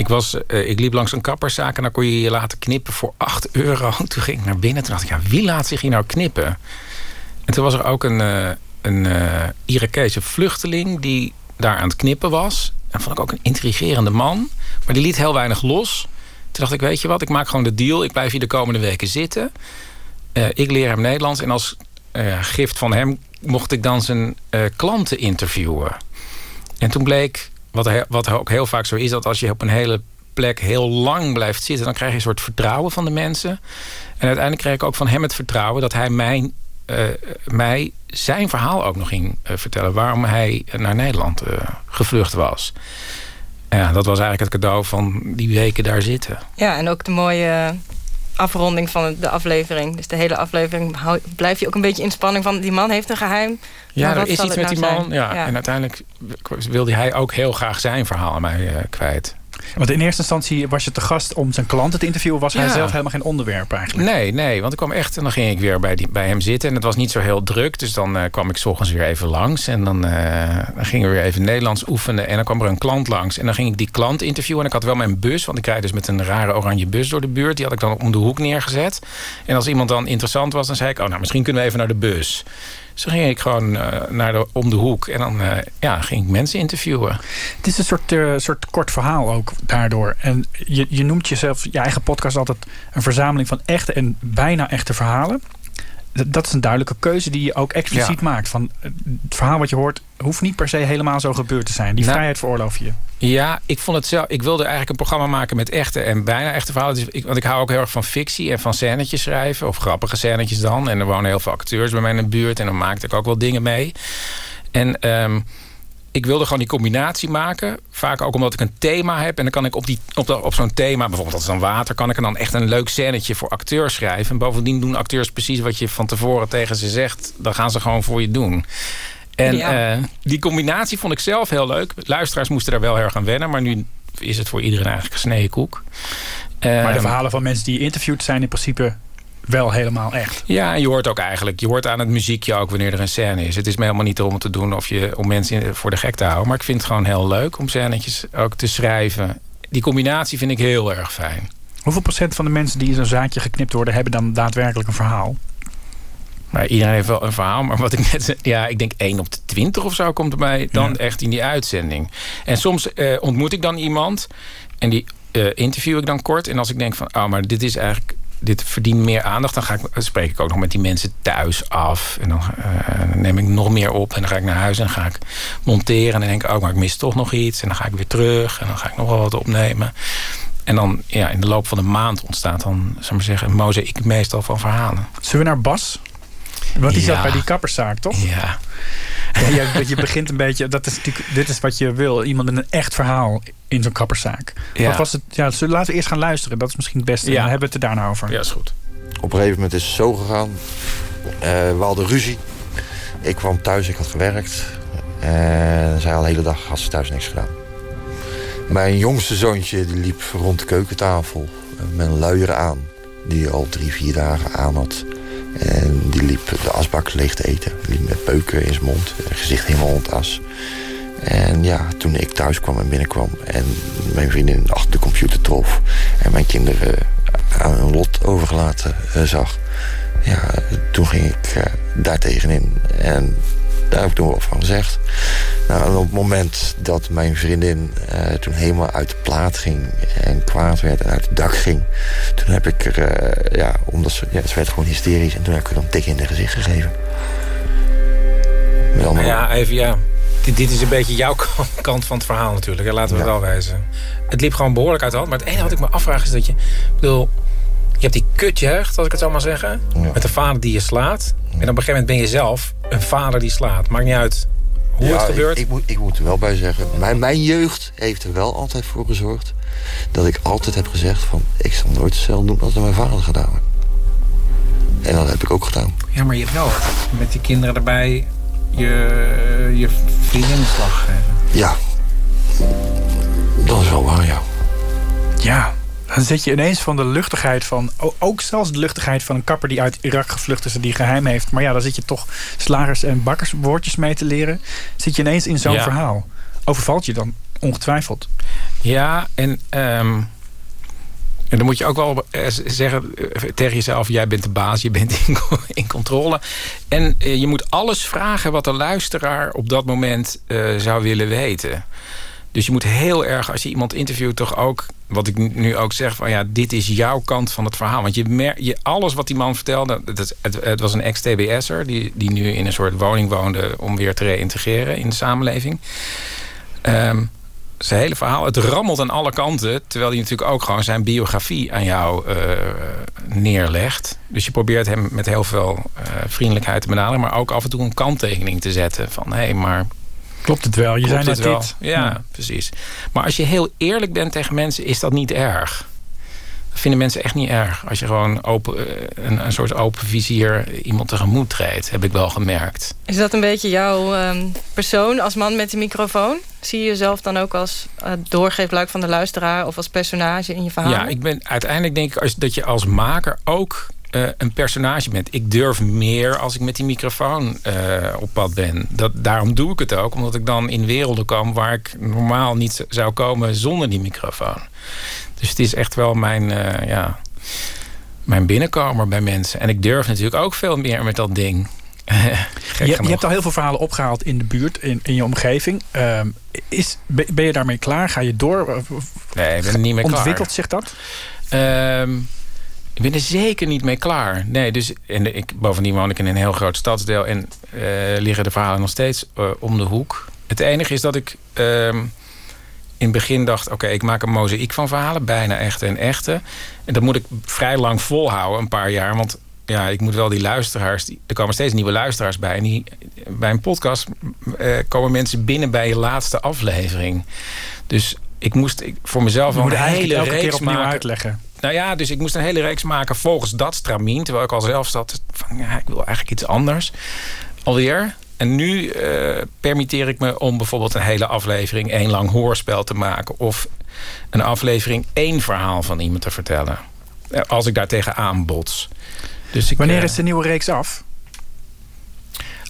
ik, was, uh, ik liep langs een kapperszaak en dan kon je je laten knippen voor 8 euro. [LAUGHS] Toen ging ik naar binnen en dacht ik, ja, wie laat zich hier nou knippen? En toen was er ook een, uh, een Irakese vluchteling die daar aan het knippen was. En vond ik ook een intrigerende man. Maar die liet heel weinig los. Toen dacht ik, weet je wat, ik maak gewoon de deal. Ik blijf hier de komende weken zitten. ik leer hem Nederlands. En als gift van hem mocht ik dan zijn klanten interviewen. En toen bleek, wat, wat ook heel vaak zo is... dat als je op een hele plek heel lang blijft zitten... dan krijg je een soort vertrouwen van de mensen. En uiteindelijk kreeg ik ook van hem het vertrouwen... dat hij mijn, uh, mij zijn verhaal ook nog ging vertellen... waarom hij naar Nederland gevlucht was. Ja, dat was eigenlijk het cadeau van die weken daar zitten. Ja, en ook de mooie afronding van de aflevering. Dus de hele aflevering blijf je ook een beetje in spanning van... die man heeft een geheim. Ja, er is iets met nou die man. Ja, En uiteindelijk wilde hij ook heel graag zijn verhaal aan mij uh, kwijt. Want in eerste instantie was je te gast om zijn klanten te interviewen. Was hij zelf helemaal geen onderwerp eigenlijk? Nee, nee. Want ik kwam echt en dan ging ik weer bij, die, bij hem zitten. En het was niet zo heel druk. Dus dan uh, kwam ik s ochtends weer even langs. En dan, uh, dan gingen we weer even Nederlands oefenen. En dan kwam er een klant langs. En dan ging ik die klant interviewen. En ik had wel mijn bus. Want ik rijd dus met een rare oranje bus door de buurt. Die had ik dan om de hoek neergezet. En als iemand dan interessant was, dan zei ik... oh, nou, misschien kunnen we even naar de bus. Dus ging ik gewoon uh, naar de, om de hoek en dan uh, ja, ging ik mensen interviewen. Het is een soort, uh, soort kort verhaal ook daardoor. En je, je noemt jezelf, je eigen podcast altijd een verzameling van echte en bijna echte verhalen dat is een duidelijke keuze die je ook expliciet maakt. Van het verhaal wat je hoort hoeft niet per se helemaal zo gebeurd te zijn. Die nou, vrijheid veroorloof je. Ja, ik vond het zelf. Ik wilde eigenlijk een programma maken met echte en bijna echte verhalen. Dus ik, want ik hou ook heel erg van fictie en van scènetjes schrijven. Of grappige scènetjes dan. En er wonen heel veel acteurs bij mij in de buurt. En dan maakte ik ook wel dingen mee. En um, ik wilde gewoon die combinatie maken. Vaak ook omdat ik een thema heb. En dan kan ik op, die, op, de, op zo'n thema, bijvoorbeeld als het dan water... kan ik er dan echt een leuk scènetje voor acteurs schrijven. En bovendien doen acteurs precies wat je van tevoren tegen ze zegt. Dan gaan ze gewoon voor je doen. En uh, die combinatie vond ik zelf heel leuk. Luisteraars moesten daar wel heel erg aan wennen. Maar nu is het voor iedereen eigenlijk gesneden koek. maar de ehm, verhalen van mensen die interviewd zijn in principe wel helemaal echt. Ja, je hoort ook eigenlijk, je hoort aan het muziekje ook wanneer er een scène is. Het is me helemaal niet om te doen of je om mensen voor de gek te houden. Maar ik vind het gewoon heel leuk om scènetjes ook te schrijven. Die combinatie vind ik heel erg fijn. Hoeveel procent van de mensen die in zo'n zaadje geknipt worden, hebben dan daadwerkelijk een verhaal? Maar iedereen heeft wel een verhaal. Maar wat ik net zei, ja, ik denk 1 op de 20 of zo komt erbij dan echt in die uitzending. En soms eh, ontmoet ik dan iemand en die uh, interview ik dan kort. En als ik denk van, oh, maar dit is eigenlijk dit verdient meer aandacht. Dan ga ik, spreek ik ook nog met die mensen thuis af. En dan uh, neem ik nog meer op. En dan ga ik naar huis en ga ik monteren. En dan denk ik, oh, maar ik mis toch nog iets. En dan ga ik weer terug. En dan ga ik nog wel wat opnemen. En dan ja, in de loop van de maand ontstaat dan, zal maar zeggen, een mozaïek meestal van verhalen. Zullen we naar Bas? Want die zat bij die kapperszaak, toch? Ja. Ja je, je, begint een beetje, dat is natuurlijk, dit is wat je wil. Iemand met een echt verhaal in zo'n kapperszaak. Ja. Wat was het? Ja, laten we eerst gaan luisteren. Dat is misschien het beste. Ja. Dan hebben we het er daarna over. Ja, is goed. Op een gegeven moment is het zo gegaan. Uh, we hadden ruzie. Ik kwam thuis, ik had gewerkt. En zij al de hele dag had ze thuis niks gedaan. Mijn jongste zoontje die liep rond de keukentafel met een luier aan. Die al drie, vier dagen aan had. En die liep de asbak leeg te eten. Die liep met peuken in zijn mond. Gezicht helemaal ontas. En ja, toen ik thuis kwam en binnenkwam... en mijn vriendin achter de computer trof... en mijn kinderen aan hun lot overgelaten uh, zag... ja, toen ging ik daar tegenin. En daar heb ik toen wat van gezegd. Nou, en op het moment dat mijn vriendin uh, toen helemaal uit de plaat ging... en kwaad werd en uit het dak ging... toen heb ik er, ja, omdat ze, ja, ze werd gewoon hysterisch... en toen heb ik er een tik in de gezicht gegeven. Met. Ja, even ja dit, dit, is een beetje jouw [LAUGHS] kant van het verhaal natuurlijk. Laten we het wel wijzen. Het liep gewoon behoorlijk uit de hand. Maar het enige wat ik me afvraag is dat je... Bedoel, je hebt die kutjeugd, als ik het zo maar zeggen. Met een vader die je slaat. En op een gegeven moment ben je zelf een vader die slaat. Maakt niet uit hoe het gebeurt. Ik, ik, moet, ik moet er wel bij zeggen. Mijn, mijn jeugd heeft er wel altijd voor gezorgd... dat ik altijd heb gezegd van... ik zal nooit hetzelfde doen als mijn vader gedaan heeft. En dat heb ik ook gedaan. Ja, maar je hebt wel met die kinderen erbij je, je vriendin slag geven. Ja. Dat is wel waar, ja. Ja, dan zit je ineens van de luchtigheid van... ook zelfs de luchtigheid van een kapper die uit Irak gevlucht is... en die geheim heeft. Maar ja, dan zit je toch slagers en bakkers woordjes mee te leren. Zit je ineens in zo'n verhaal. Overvalt je dan ongetwijfeld. Ja, en... Um... En dan moet je ook wel eh, zeggen eh, tegen jezelf... jij bent de baas, je bent [LAUGHS] in, controle. En eh, je moet alles vragen wat de luisteraar op dat moment zou willen weten. Dus je moet heel erg, als je iemand interviewt, toch ook, wat ik nu ook zeg, van ja, dit is jouw kant van het verhaal. Want je, mer je alles wat die man vertelde, het, het, was een ex-TBS'er die, die nu in een soort woning woonde om weer te reïntegreren in de samenleving. Um, zijn hele verhaal, het rammelt aan alle kanten. Terwijl hij natuurlijk ook gewoon zijn biografie aan jou uh, neerlegt. Dus je probeert hem met heel veel uh, vriendelijkheid te benaderen. Maar ook af en toe een kanttekening te zetten. Van hé, hey, maar Klopt het wel? Je zei net dit. Ja, precies. Maar als je heel eerlijk bent tegen mensen, is dat niet erg. Dat vinden mensen echt niet erg. Als je gewoon open, eh, een, een soort open vizier iemand tegemoet treedt, heb ik wel gemerkt. Is dat een beetje jouw ehm, persoon als man met de microfoon? Zie je jezelf dan ook als uh, doorgeefluik van de luisteraar of als personage in je verhaal? Ja, ik ben uiteindelijk denk ik als, dat je als maker ook uh, een personage bent. Ik durf meer als ik met die microfoon uh, op pad ben. Dat, daarom doe ik het ook. Omdat ik dan in werelden kom waar ik normaal niet zou komen zonder die microfoon. Dus het is echt wel mijn, uh, ja, mijn binnenkomer bij mensen. En ik durf natuurlijk ook veel meer met dat ding. [LAUGHS] je, je, hebt al heel veel verhalen opgehaald in de buurt, in, in je omgeving. Uh, is, ben je daarmee klaar? Ga je door? Nee, ik ben niet meer klaar. Ontwikkelt zich dat? Uh, ik ben er zeker niet mee klaar. Nee, dus en ik, bovendien woon ik in een heel groot stadsdeel en uh, liggen de verhalen nog steeds uh, om de hoek. Het enige is dat ik uh, in het begin dacht: oké, ik maak een mozaïek van verhalen, bijna echte en echte. En dat moet ik vrij lang volhouden, een paar jaar. Want ja, ik moet wel die luisteraars. Die, er komen steeds nieuwe luisteraars bij. En die, bij een podcast uh, komen mensen binnen bij je laatste aflevering. Dus ik moest ik, voor mezelf wel een hele reeks maken. uitleggen. Nou ja, dus ik moest een hele reeks maken volgens dat stramien. Terwijl ik al zelf zat van, ja, ik wil eigenlijk iets anders. Alweer. En nu uh, permitteer ik me om bijvoorbeeld een hele aflevering... één lang hoorspel te maken. Of een aflevering één verhaal van iemand te vertellen. Eh, als ik daar tegenaan bots. Dus ik, Wanneer uh, is de nieuwe reeks af?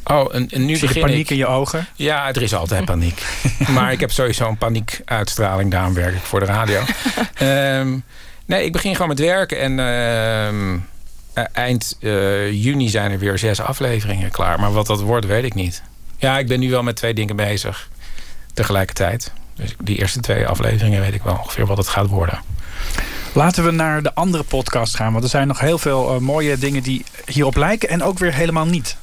Oh, en, en nu Zie je paniek in je ogen? Ja, er is altijd [LAUGHS] paniek. maar ik heb sowieso een paniekuitstraling. Daarom werk ik voor de radio. um, [LAUGHS] Nee, ik begin gewoon met werken. En ehm, e- eind uh, juni zijn er weer zes afleveringen klaar. Maar wat dat wordt, weet ik niet. Ja, ik ben nu wel met twee dingen bezig. Tegelijkertijd. Dus die eerste twee afleveringen weet ik wel ongeveer wat het gaat worden. Laten we naar de andere podcast gaan. Want er zijn nog heel veel uh, mooie dingen die hierop lijken. En ook weer helemaal niet.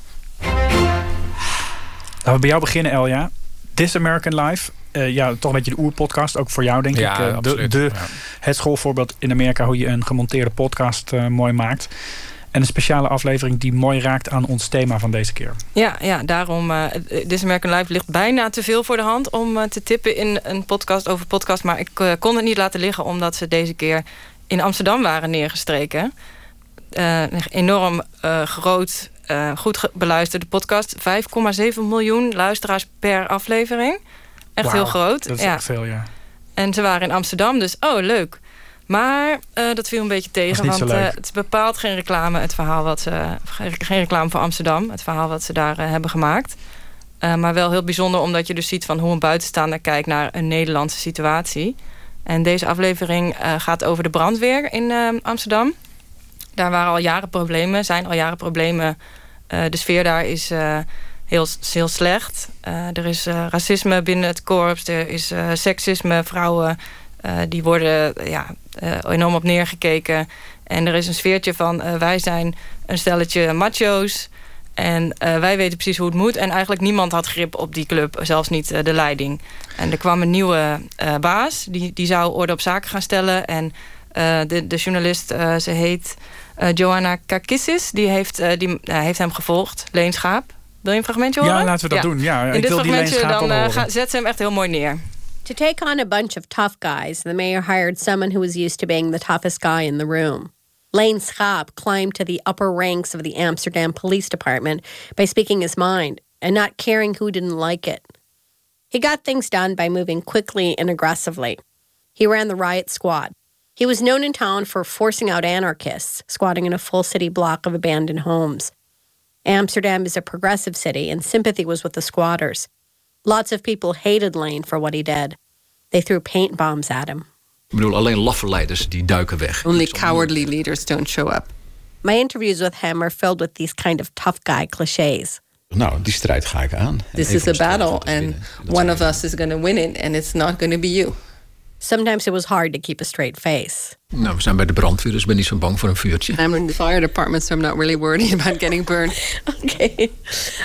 Laten we bij jou beginnen, Elja. This American Life. Uh, ja, toch een beetje de oerpodcast. Ook voor jou, denk ja, ik. Uh, de, de, ja. Het schoolvoorbeeld in Amerika hoe je een gemonteerde podcast uh, mooi maakt. En een speciale aflevering die mooi raakt aan ons thema van deze keer. Ja, ja daarom. Uh, This American Life ligt bijna te veel voor de hand om uh, te tippen in een podcast over podcast. Maar ik uh, kon het niet laten liggen omdat ze deze keer in Amsterdam waren neergestreken. een enorm groot, goed beluisterde podcast. 5,7 miljoen luisteraars per aflevering. Echt heel groot. Dat is ja. echt veel, ja. En ze waren in Amsterdam, dus oh, leuk. Maar uh, dat viel een beetje tegen, want uh, het is bepaald geen reclame, het verhaal wat ze. Geen reclame voor Amsterdam, het verhaal wat ze daar uh, hebben gemaakt. maar wel heel bijzonder, omdat je dus ziet van hoe een buitenstaander kijkt naar een Nederlandse situatie. En deze aflevering gaat over de brandweer in Amsterdam. Daar waren al jaren problemen, zijn al jaren problemen. de sfeer daar is heel, heel slecht. Uh, er is uh, racisme binnen het korps, er is uh, seksisme. Vrouwen die worden ja, enorm op neergekeken. En er is een sfeertje van wij zijn een stelletje macho's. En wij weten precies hoe het moet. En eigenlijk niemand had grip op die club, zelfs niet de leiding. En er kwam een nieuwe baas, die, die zou orde op zaken gaan stellen. En de, de journalist, ze heet Joanna Kakissis, die heeft, die, heeft hem gevolgd, Leenschaap. Wil je een fragmentje horen? Ja, laten we dat ja. doen. Ja, In ik dit wil fragmentje die dan uh, zet ze hem echt heel mooi neer. To take on a bunch of tough guys, the mayor hired someone who was used to being the toughest guy in the room. Lane Schaap climbed to the upper ranks of the Amsterdam Police Department by speaking his mind and not caring who didn't like it. He got things done by moving quickly and aggressively. He ran the riot squad. He was known in town for forcing out anarchists, squatting in a full city block of abandoned homes. Amsterdam is a progressive city, and sympathy was with the squatters. Lots of people hated Lane for what he did. They threw paint bombs at him. Ik bedoel, alleen laffe leiders die duiken weg. Only cowardly leaders don't show up. My interviews with him are filled with these kind of tough guy cliches. Nou, die strijd ga ik aan. This is a battle, and one of us is going to win it, and it's not going to be you. Sometimes it was hard to keep a straight face. Nou, we zijn bij de brandweer, dus ik ben niet zo bang voor een vuurtje. I'm in the fire department, so I'm not really worried [LAUGHS] about getting burned. [LAUGHS] okay.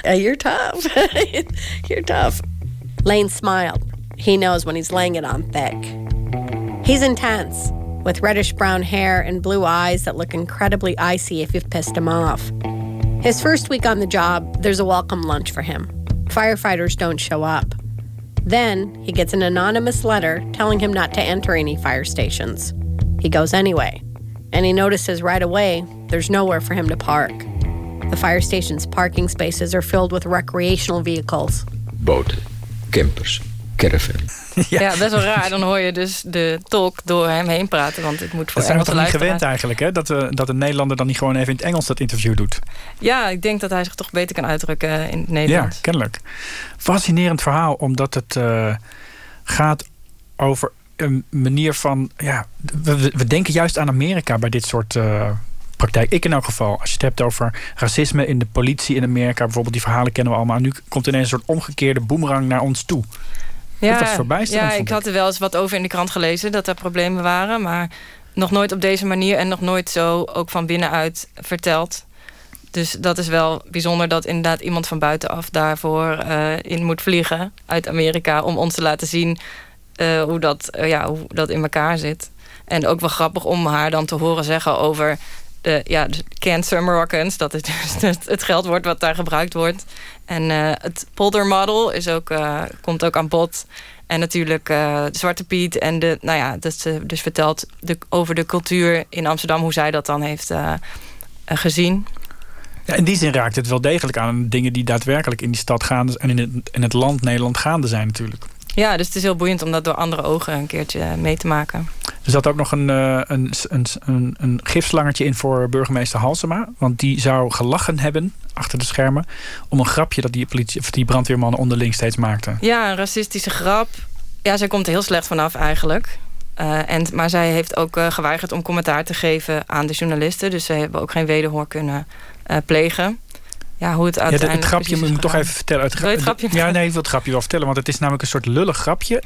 Uh, you're tough. [LAUGHS] you're tough. Lane smiled. He knows when he's laying it on thick. He's intense, with reddish brown hair and blue eyes that look incredibly icy if you've pissed him off. His first week on the job, there's a welcome lunch for him. Firefighters don't show up. Then he gets an anonymous letter telling him not to enter any fire stations. He goes anyway, and he notices right away there's nowhere for him to park. The fire station's parking spaces are filled with recreational vehicles. Boten, campers, caravan. [LAUGHS] Ja. ja. best wel raar. Dan hoor je dus de tolk door hem heen praten. Want het moet voor Dat zijn we toch niet gewend eigenlijk, hè? Dat, uh, dat een Nederlander dan niet gewoon even in het Engels dat interview doet. Ja, ik denk dat hij zich toch beter kan uitdrukken in het Nederlands. Ja, kennelijk. Fascinerend verhaal, omdat het uh, gaat over een manier van... Ja, we, we, denken juist aan Amerika bij dit soort uh, praktijk. Ik in elk geval. Als je het hebt over racisme in de politie in Amerika... bijvoorbeeld, die verhalen kennen we allemaal. Nu komt ineens een soort omgekeerde boemerang naar ons toe. Ja, dat was verbijsterend. Ja, ik had er wel eens wat over in de krant gelezen... dat er problemen waren, maar nog nooit op deze manier... en nog nooit zo ook van binnenuit verteld... Dus dat is wel bijzonder dat inderdaad iemand van buitenaf daarvoor uh, in moet vliegen uit Amerika om ons te laten zien uh, hoe, dat, uh, ja, hoe dat in elkaar zit. En ook wel grappig om haar dan te horen zeggen over de ja, de cancer Moroccans. Dat is dus [LAUGHS] het geldwoord wat daar gebruikt wordt. En het polder model is ook, komt ook aan bod. En natuurlijk uh, Zwarte Piet. En de, nou ja, dat ze dus vertelt de, over de cultuur in Amsterdam, hoe zij dat dan heeft gezien. Ja, in die zin raakt het wel degelijk aan dingen die daadwerkelijk in die stad gaande en in het, in het land Nederland gaande zijn natuurlijk. Ja, dus het is heel boeiend om dat door andere ogen een keertje mee te maken. Er zat ook nog een, een, een, een, een gifslangertje in voor burgemeester Halsema. Want die zou gelachen hebben achter de schermen... om een grapje dat die, politie, of die brandweermannen onderling steeds maakten. Ja, een racistische grap. Ja, zij komt er heel slecht vanaf eigenlijk. Uh, en, maar zij heeft ook uh, geweigerd om commentaar te geven aan de journalisten. Dus ze hebben ook geen wederhoor kunnen uh, plegen. Ja, hoe het uiteindelijk ja, het grapje moet ik toch even vertellen. Het, gra het grapje ja, nee, ik wil het grapje wel vertellen. Want het is namelijk een soort lullig grapje.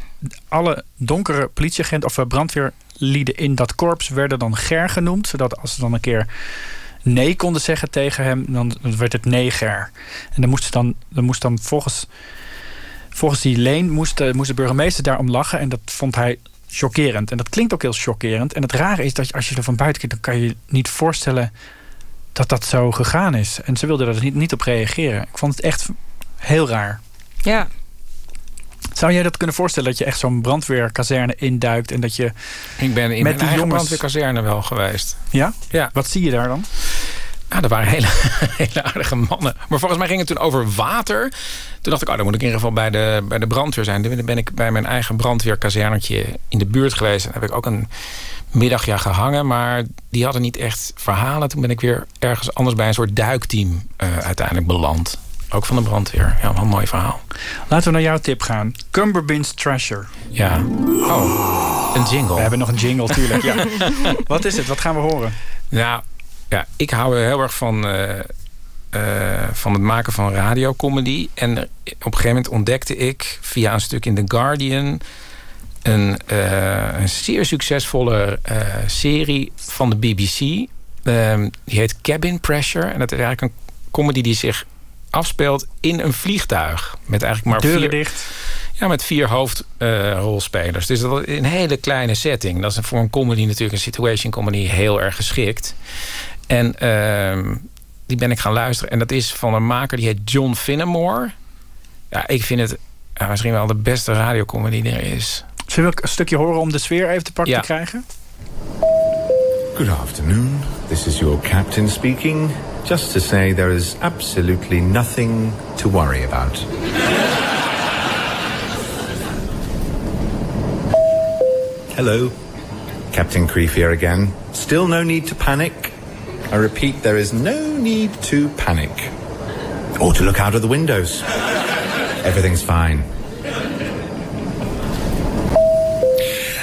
Alle donkere politieagenten of brandweerlieden in dat korps werden dan Ger genoemd. Zodat als ze dan een keer nee konden zeggen tegen hem, dan werd het neger. En dan moest dan, dan, moest dan volgens, volgens die leen moest, moest de burgemeester daarom lachen. En dat vond hij chockerend. En dat klinkt ook heel chockerend. En het rare is dat als je er van buiten kijkt, dan kan je niet voorstellen dat dat zo gegaan is. En ze wilde er niet, niet op reageren. Ik vond het echt heel raar. Ja. Zou jij dat kunnen voorstellen dat je echt zo'n brandweerkazerne induikt en dat je. Ik ben in met mijn die jongens... brandweerkazerne wel geweest. Ja? Ja. Wat zie je daar dan? Ja, er waren hele, [LAUGHS] hele aardige mannen. Maar volgens mij ging het toen over water. Toen dacht ik, oh, dan moet ik in ieder geval bij de, bij de brandweer zijn. Toen ben ik bij mijn eigen brandweerkazernetje in de buurt geweest. En heb ik ook een middagje gehangen. Maar die hadden niet echt verhalen. Toen ben ik weer ergens anders bij een soort duikteam uh, uiteindelijk beland. Ook van de brandweer. Ja, wel een mooi verhaal. Laten we naar jouw tip gaan. Cumberbin's Treasure. Ja. Oh, een jingle. We hebben nog een jingle, tuurlijk. ja. [LAUGHS] Wat is het? Wat gaan we horen? Nou, ja, ik hou heel erg van, uh, uh, van het maken van radiocomedy. En op een gegeven moment ontdekte ik via een stuk in The Guardian... een, uh, een zeer succesvolle serie van de BBC. die heet Cabin Pressure. En dat is eigenlijk een comedy die zich afspeelt in een vliegtuig. Met eigenlijk maar Deuren vier, dicht. Ja, met vier hoofdrolspelers. dus dat is een hele kleine setting. Dat is voor een comedy natuurlijk, een situation comedy, heel erg geschikt. En uh, die ben ik gaan luisteren. En dat is van een maker die heet John Finnemore. Ja, ik vind het ja, misschien wel de beste radiocomedy die er is. Zullen we een stukje horen om de sfeer even te pakken ja. te krijgen? Good afternoon. This is your captain speaking. Just to say there is absolutely nothing to worry about. Hello. Captain Creef here again. Still no need to panic. I repeat, there is no need to panic. Or to look out of the windows. Everything's fine.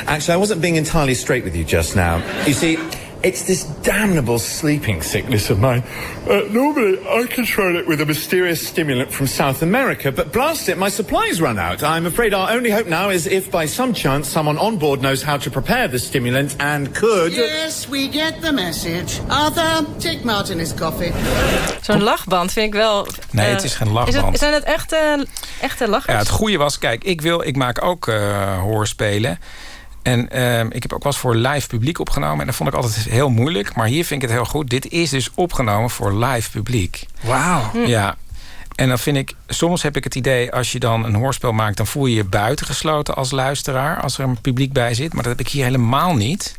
Actually, I wasn't being entirely straight with you just now. You see, it's this damnable sleeping sickness of mine. Uh, normally, I control it with a mysterious stimulant from South America, but blast it, my supplies run out. I'm afraid our only hope now is if by some chance someone on board knows how to prepare the stimulant and could. Yes, we get the message. Arthur, take Martin his coffee. Zo'n lachband vind ik wel... Nee, eh, het is geen lachband. Is het, zijn het echte, echte lachers? Ja, het goede was, kijk, ik, wil, ik maak ook uh, hoorspelen. En uh, ik heb ook wel eens voor live publiek opgenomen. En dat vond ik altijd heel moeilijk. Maar hier vind ik het heel goed. Dit is dus opgenomen voor live publiek. Wauw. Ja. En dan vind ik, soms heb ik het idee, als je dan een hoorspel maakt, dan voel je je buitengesloten als luisteraar, als er een publiek bij zit. Maar dat heb ik hier helemaal niet.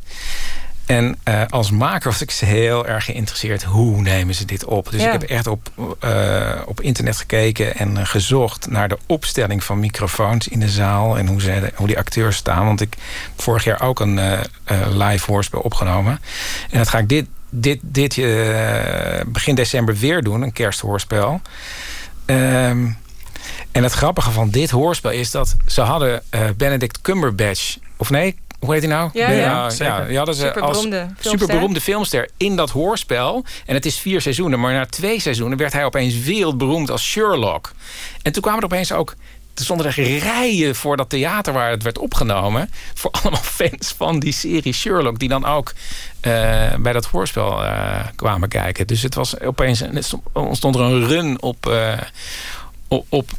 En uh, als maker was ik heel erg geïnteresseerd. Hoe nemen ze dit op? Dus Ja. ik heb echt op, uh, op internet gekeken en uh, gezocht naar de opstelling van microfoons in de zaal. En hoe, ze, hoe die acteurs staan. Want ik heb vorig jaar ook een live hoorspel opgenomen. En dat ga ik dit, dit, dit begin december weer doen. Een kersthoorspel. Um, en het grappige van dit hoorspel is dat ze hadden Benedict Cumberbatch... Of nee, hoe heet hij nou? Ja, ja, ja, ja die hadden ze als superberoemde filmster in dat hoorspel. En het is vier seizoenen, maar na twee seizoenen werd hij opeens wereldberoemd als Sherlock. En toen kwamen er opeens ook. Er stonden er rijen voor dat theater waar het werd opgenomen. Voor [LAUGHS] allemaal fans van die serie Sherlock. Die dan ook uh, bij dat hoorspel uh, kwamen kijken. Dus het was opeens. Het ontstond er een run op, uh, op, op,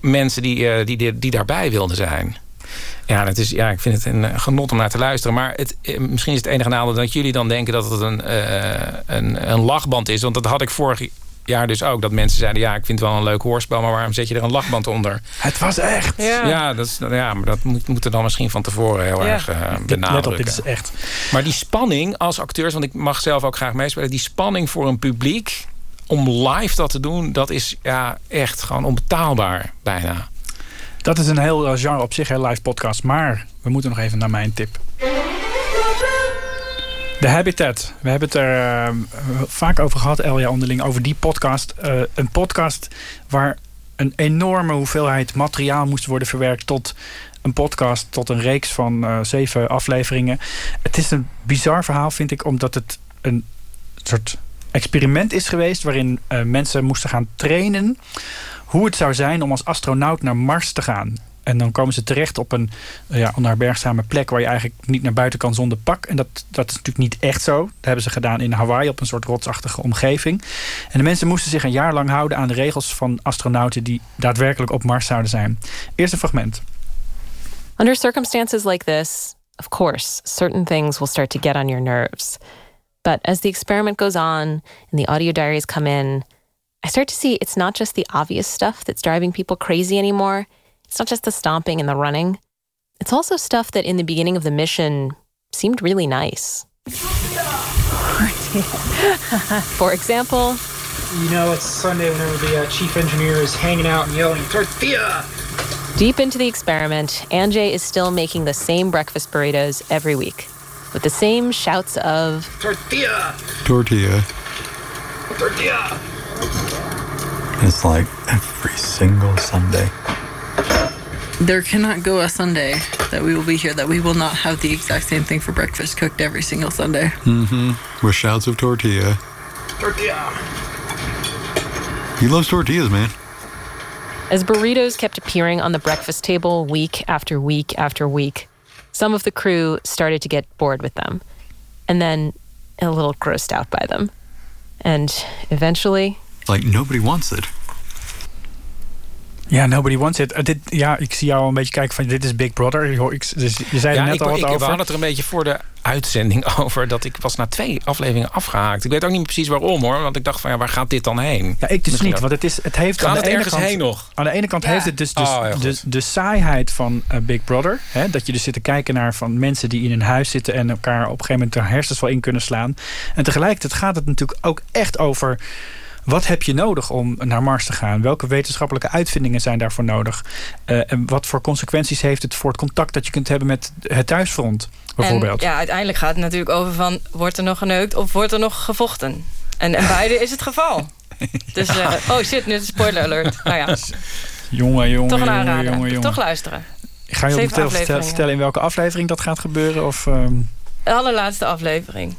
mensen die, die, die, die daarbij wilden zijn. Ja, het is, ja, ik vind het een genot om naar te luisteren. Maar het, misschien is het enige nadeel dat jullie dan denken dat het een, uh, een, een lachband is. Want dat had ik vorig jaar dus ook. Dat mensen zeiden, ja, ik vind het wel een leuk hoorspel... maar waarom zet je er een lachband onder? Het was echt. Ja, ja, dat, is, ja maar dat moet, moet er dan misschien van tevoren heel ja. erg uh, benadrukken. Let op, dit is echt. Maar die spanning als acteurs... want ik mag zelf ook graag meespelen... die spanning voor een publiek om live dat te doen... dat is ja, echt gewoon onbetaalbaar bijna. Dat is een heel genre op zich, een live podcast. Maar we moeten nog even naar mijn tip. De Habitat. We hebben het er uh, vaak over gehad, Elja onderling, over die podcast. Uh, een podcast waar een enorme hoeveelheid materiaal moest worden verwerkt tot een podcast, tot een reeks van zeven afleveringen. Het is een bizar verhaal, vind ik, omdat het een soort experiment is geweest waarin mensen moesten gaan trainen hoe het zou zijn om als astronaut naar Mars te gaan. En dan komen ze terecht op een ja, onherbergzame plek waar je eigenlijk niet naar buiten kan zonder pak. En dat, dat is natuurlijk niet echt zo. Dat hebben ze gedaan in Hawaii op een soort rotsachtige omgeving. En de mensen moesten zich een jaar lang houden aan de regels van astronauten die daadwerkelijk op Mars zouden zijn. Eerste fragment. Under circumstances like this, of course, certain things will start to get on your nerves. But as the experiment goes on and the audio diaries come in, I start to see it's not just the obvious stuff that's driving people crazy anymore. It's not just the stomping and the running. It's also stuff that in the beginning of the mission seemed really nice. [LAUGHS] For example, you know, it's Sunday whenever the uh, chief engineer is hanging out and yelling, Tortilla! Deep into the experiment, Anjay is still making the same breakfast burritos every week with the same shouts of Tortilla! Tortilla. Tortilla! It's like every single Sunday. There cannot go a Sunday that we will be here that we will not have the exact same thing for breakfast cooked every single Sunday. Mm-hmm. With shouts of tortilla. Tortilla. He loves tortillas, man. As burritos kept appearing on the breakfast table week after week after week, some of the crew started to get bored with them, and then a little grossed out by them. And eventually, like nobody wants it. Ja, nobody wants it. Uh, dit, ja, ik zie jou al een beetje kijken van dit is Big Brother. Ik, ik, dus je zei ja, er net ik, al wat ik, over. We hadden het er een beetje voor de uitzending [LAUGHS] over... dat ik was na twee afleveringen afgehaakt. Ik weet ook niet precies waarom hoor. Want ik dacht van ja, waar gaat dit dan heen? Ja, ik dus niet. Want het, is, het heeft Gaat aan de het ene ergens kant, heen nog? Aan de ene kant Ja. heeft het dus, dus Oh, ja, de, saaiheid van uh, Big Brother. Hè, dat je dus zit te kijken naar van mensen die in een huis zitten... en elkaar op een gegeven moment de hersens wel in kunnen slaan. En tegelijkertijd gaat het natuurlijk ook echt over Wat heb je nodig om naar Mars te gaan? Welke wetenschappelijke uitvindingen zijn daarvoor nodig? Uh, en wat voor consequenties heeft het voor het contact dat je kunt hebben met het thuisfront? Bijvoorbeeld. En ja, uiteindelijk gaat het natuurlijk over van... wordt er nog geneukt of wordt er nog gevochten? En, en beide is het geval. [LAUGHS] Dus, uh, oh shit, nu is spoiler alert. Nou ja. Jongen, jongen, Toch een jongen, aanrader. jongen, jongen. Toch luisteren. Ga je afleveringen. vertellen in welke aflevering dat gaat gebeuren? Of, ehm, De allerlaatste aflevering.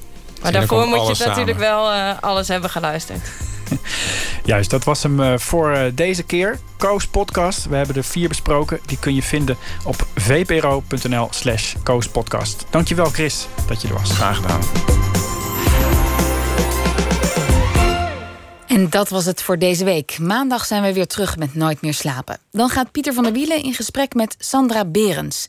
Maar daarvoor moet je natuurlijk wel eh, alles hebben geluisterd. [LAUGHS] Juist, dat was hem eh, voor eh, deze keer. Koos Podcast. We hebben er vier besproken. Die kun je vinden op vpro.nl slash Koos Podcast. Dankjewel Chris dat je er was. Graag gedaan. En dat was het voor deze week. Maandag zijn we weer terug met Nooit meer slapen. Dan gaat Pieter van der Wielen in gesprek met Sandra Berens.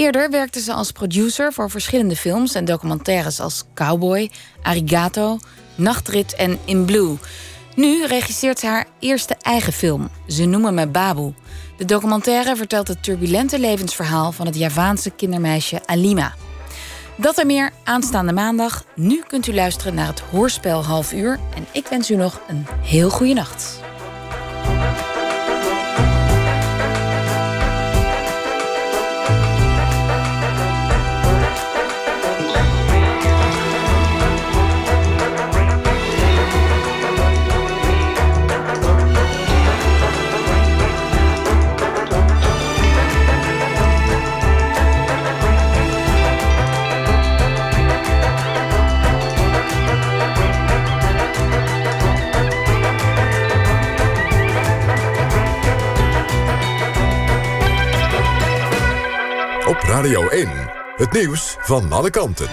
Eerder werkte ze als producer voor verschillende films en documentaires als Cowboy, Arigato, Nachtrit en In Blue. Nu regisseert ze haar eerste eigen film. Ze noemen me Babu. De documentaire vertelt het turbulente levensverhaal van het Javaanse kindermeisje Alima. Dat en meer aanstaande maandag. Nu kunt u luisteren naar het hoorspel half uur. En ik wens u nog een heel goede nacht. Radio 1, het nieuws van alle kanten.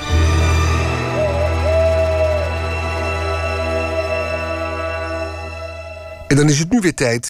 En dan is het nu weer tijd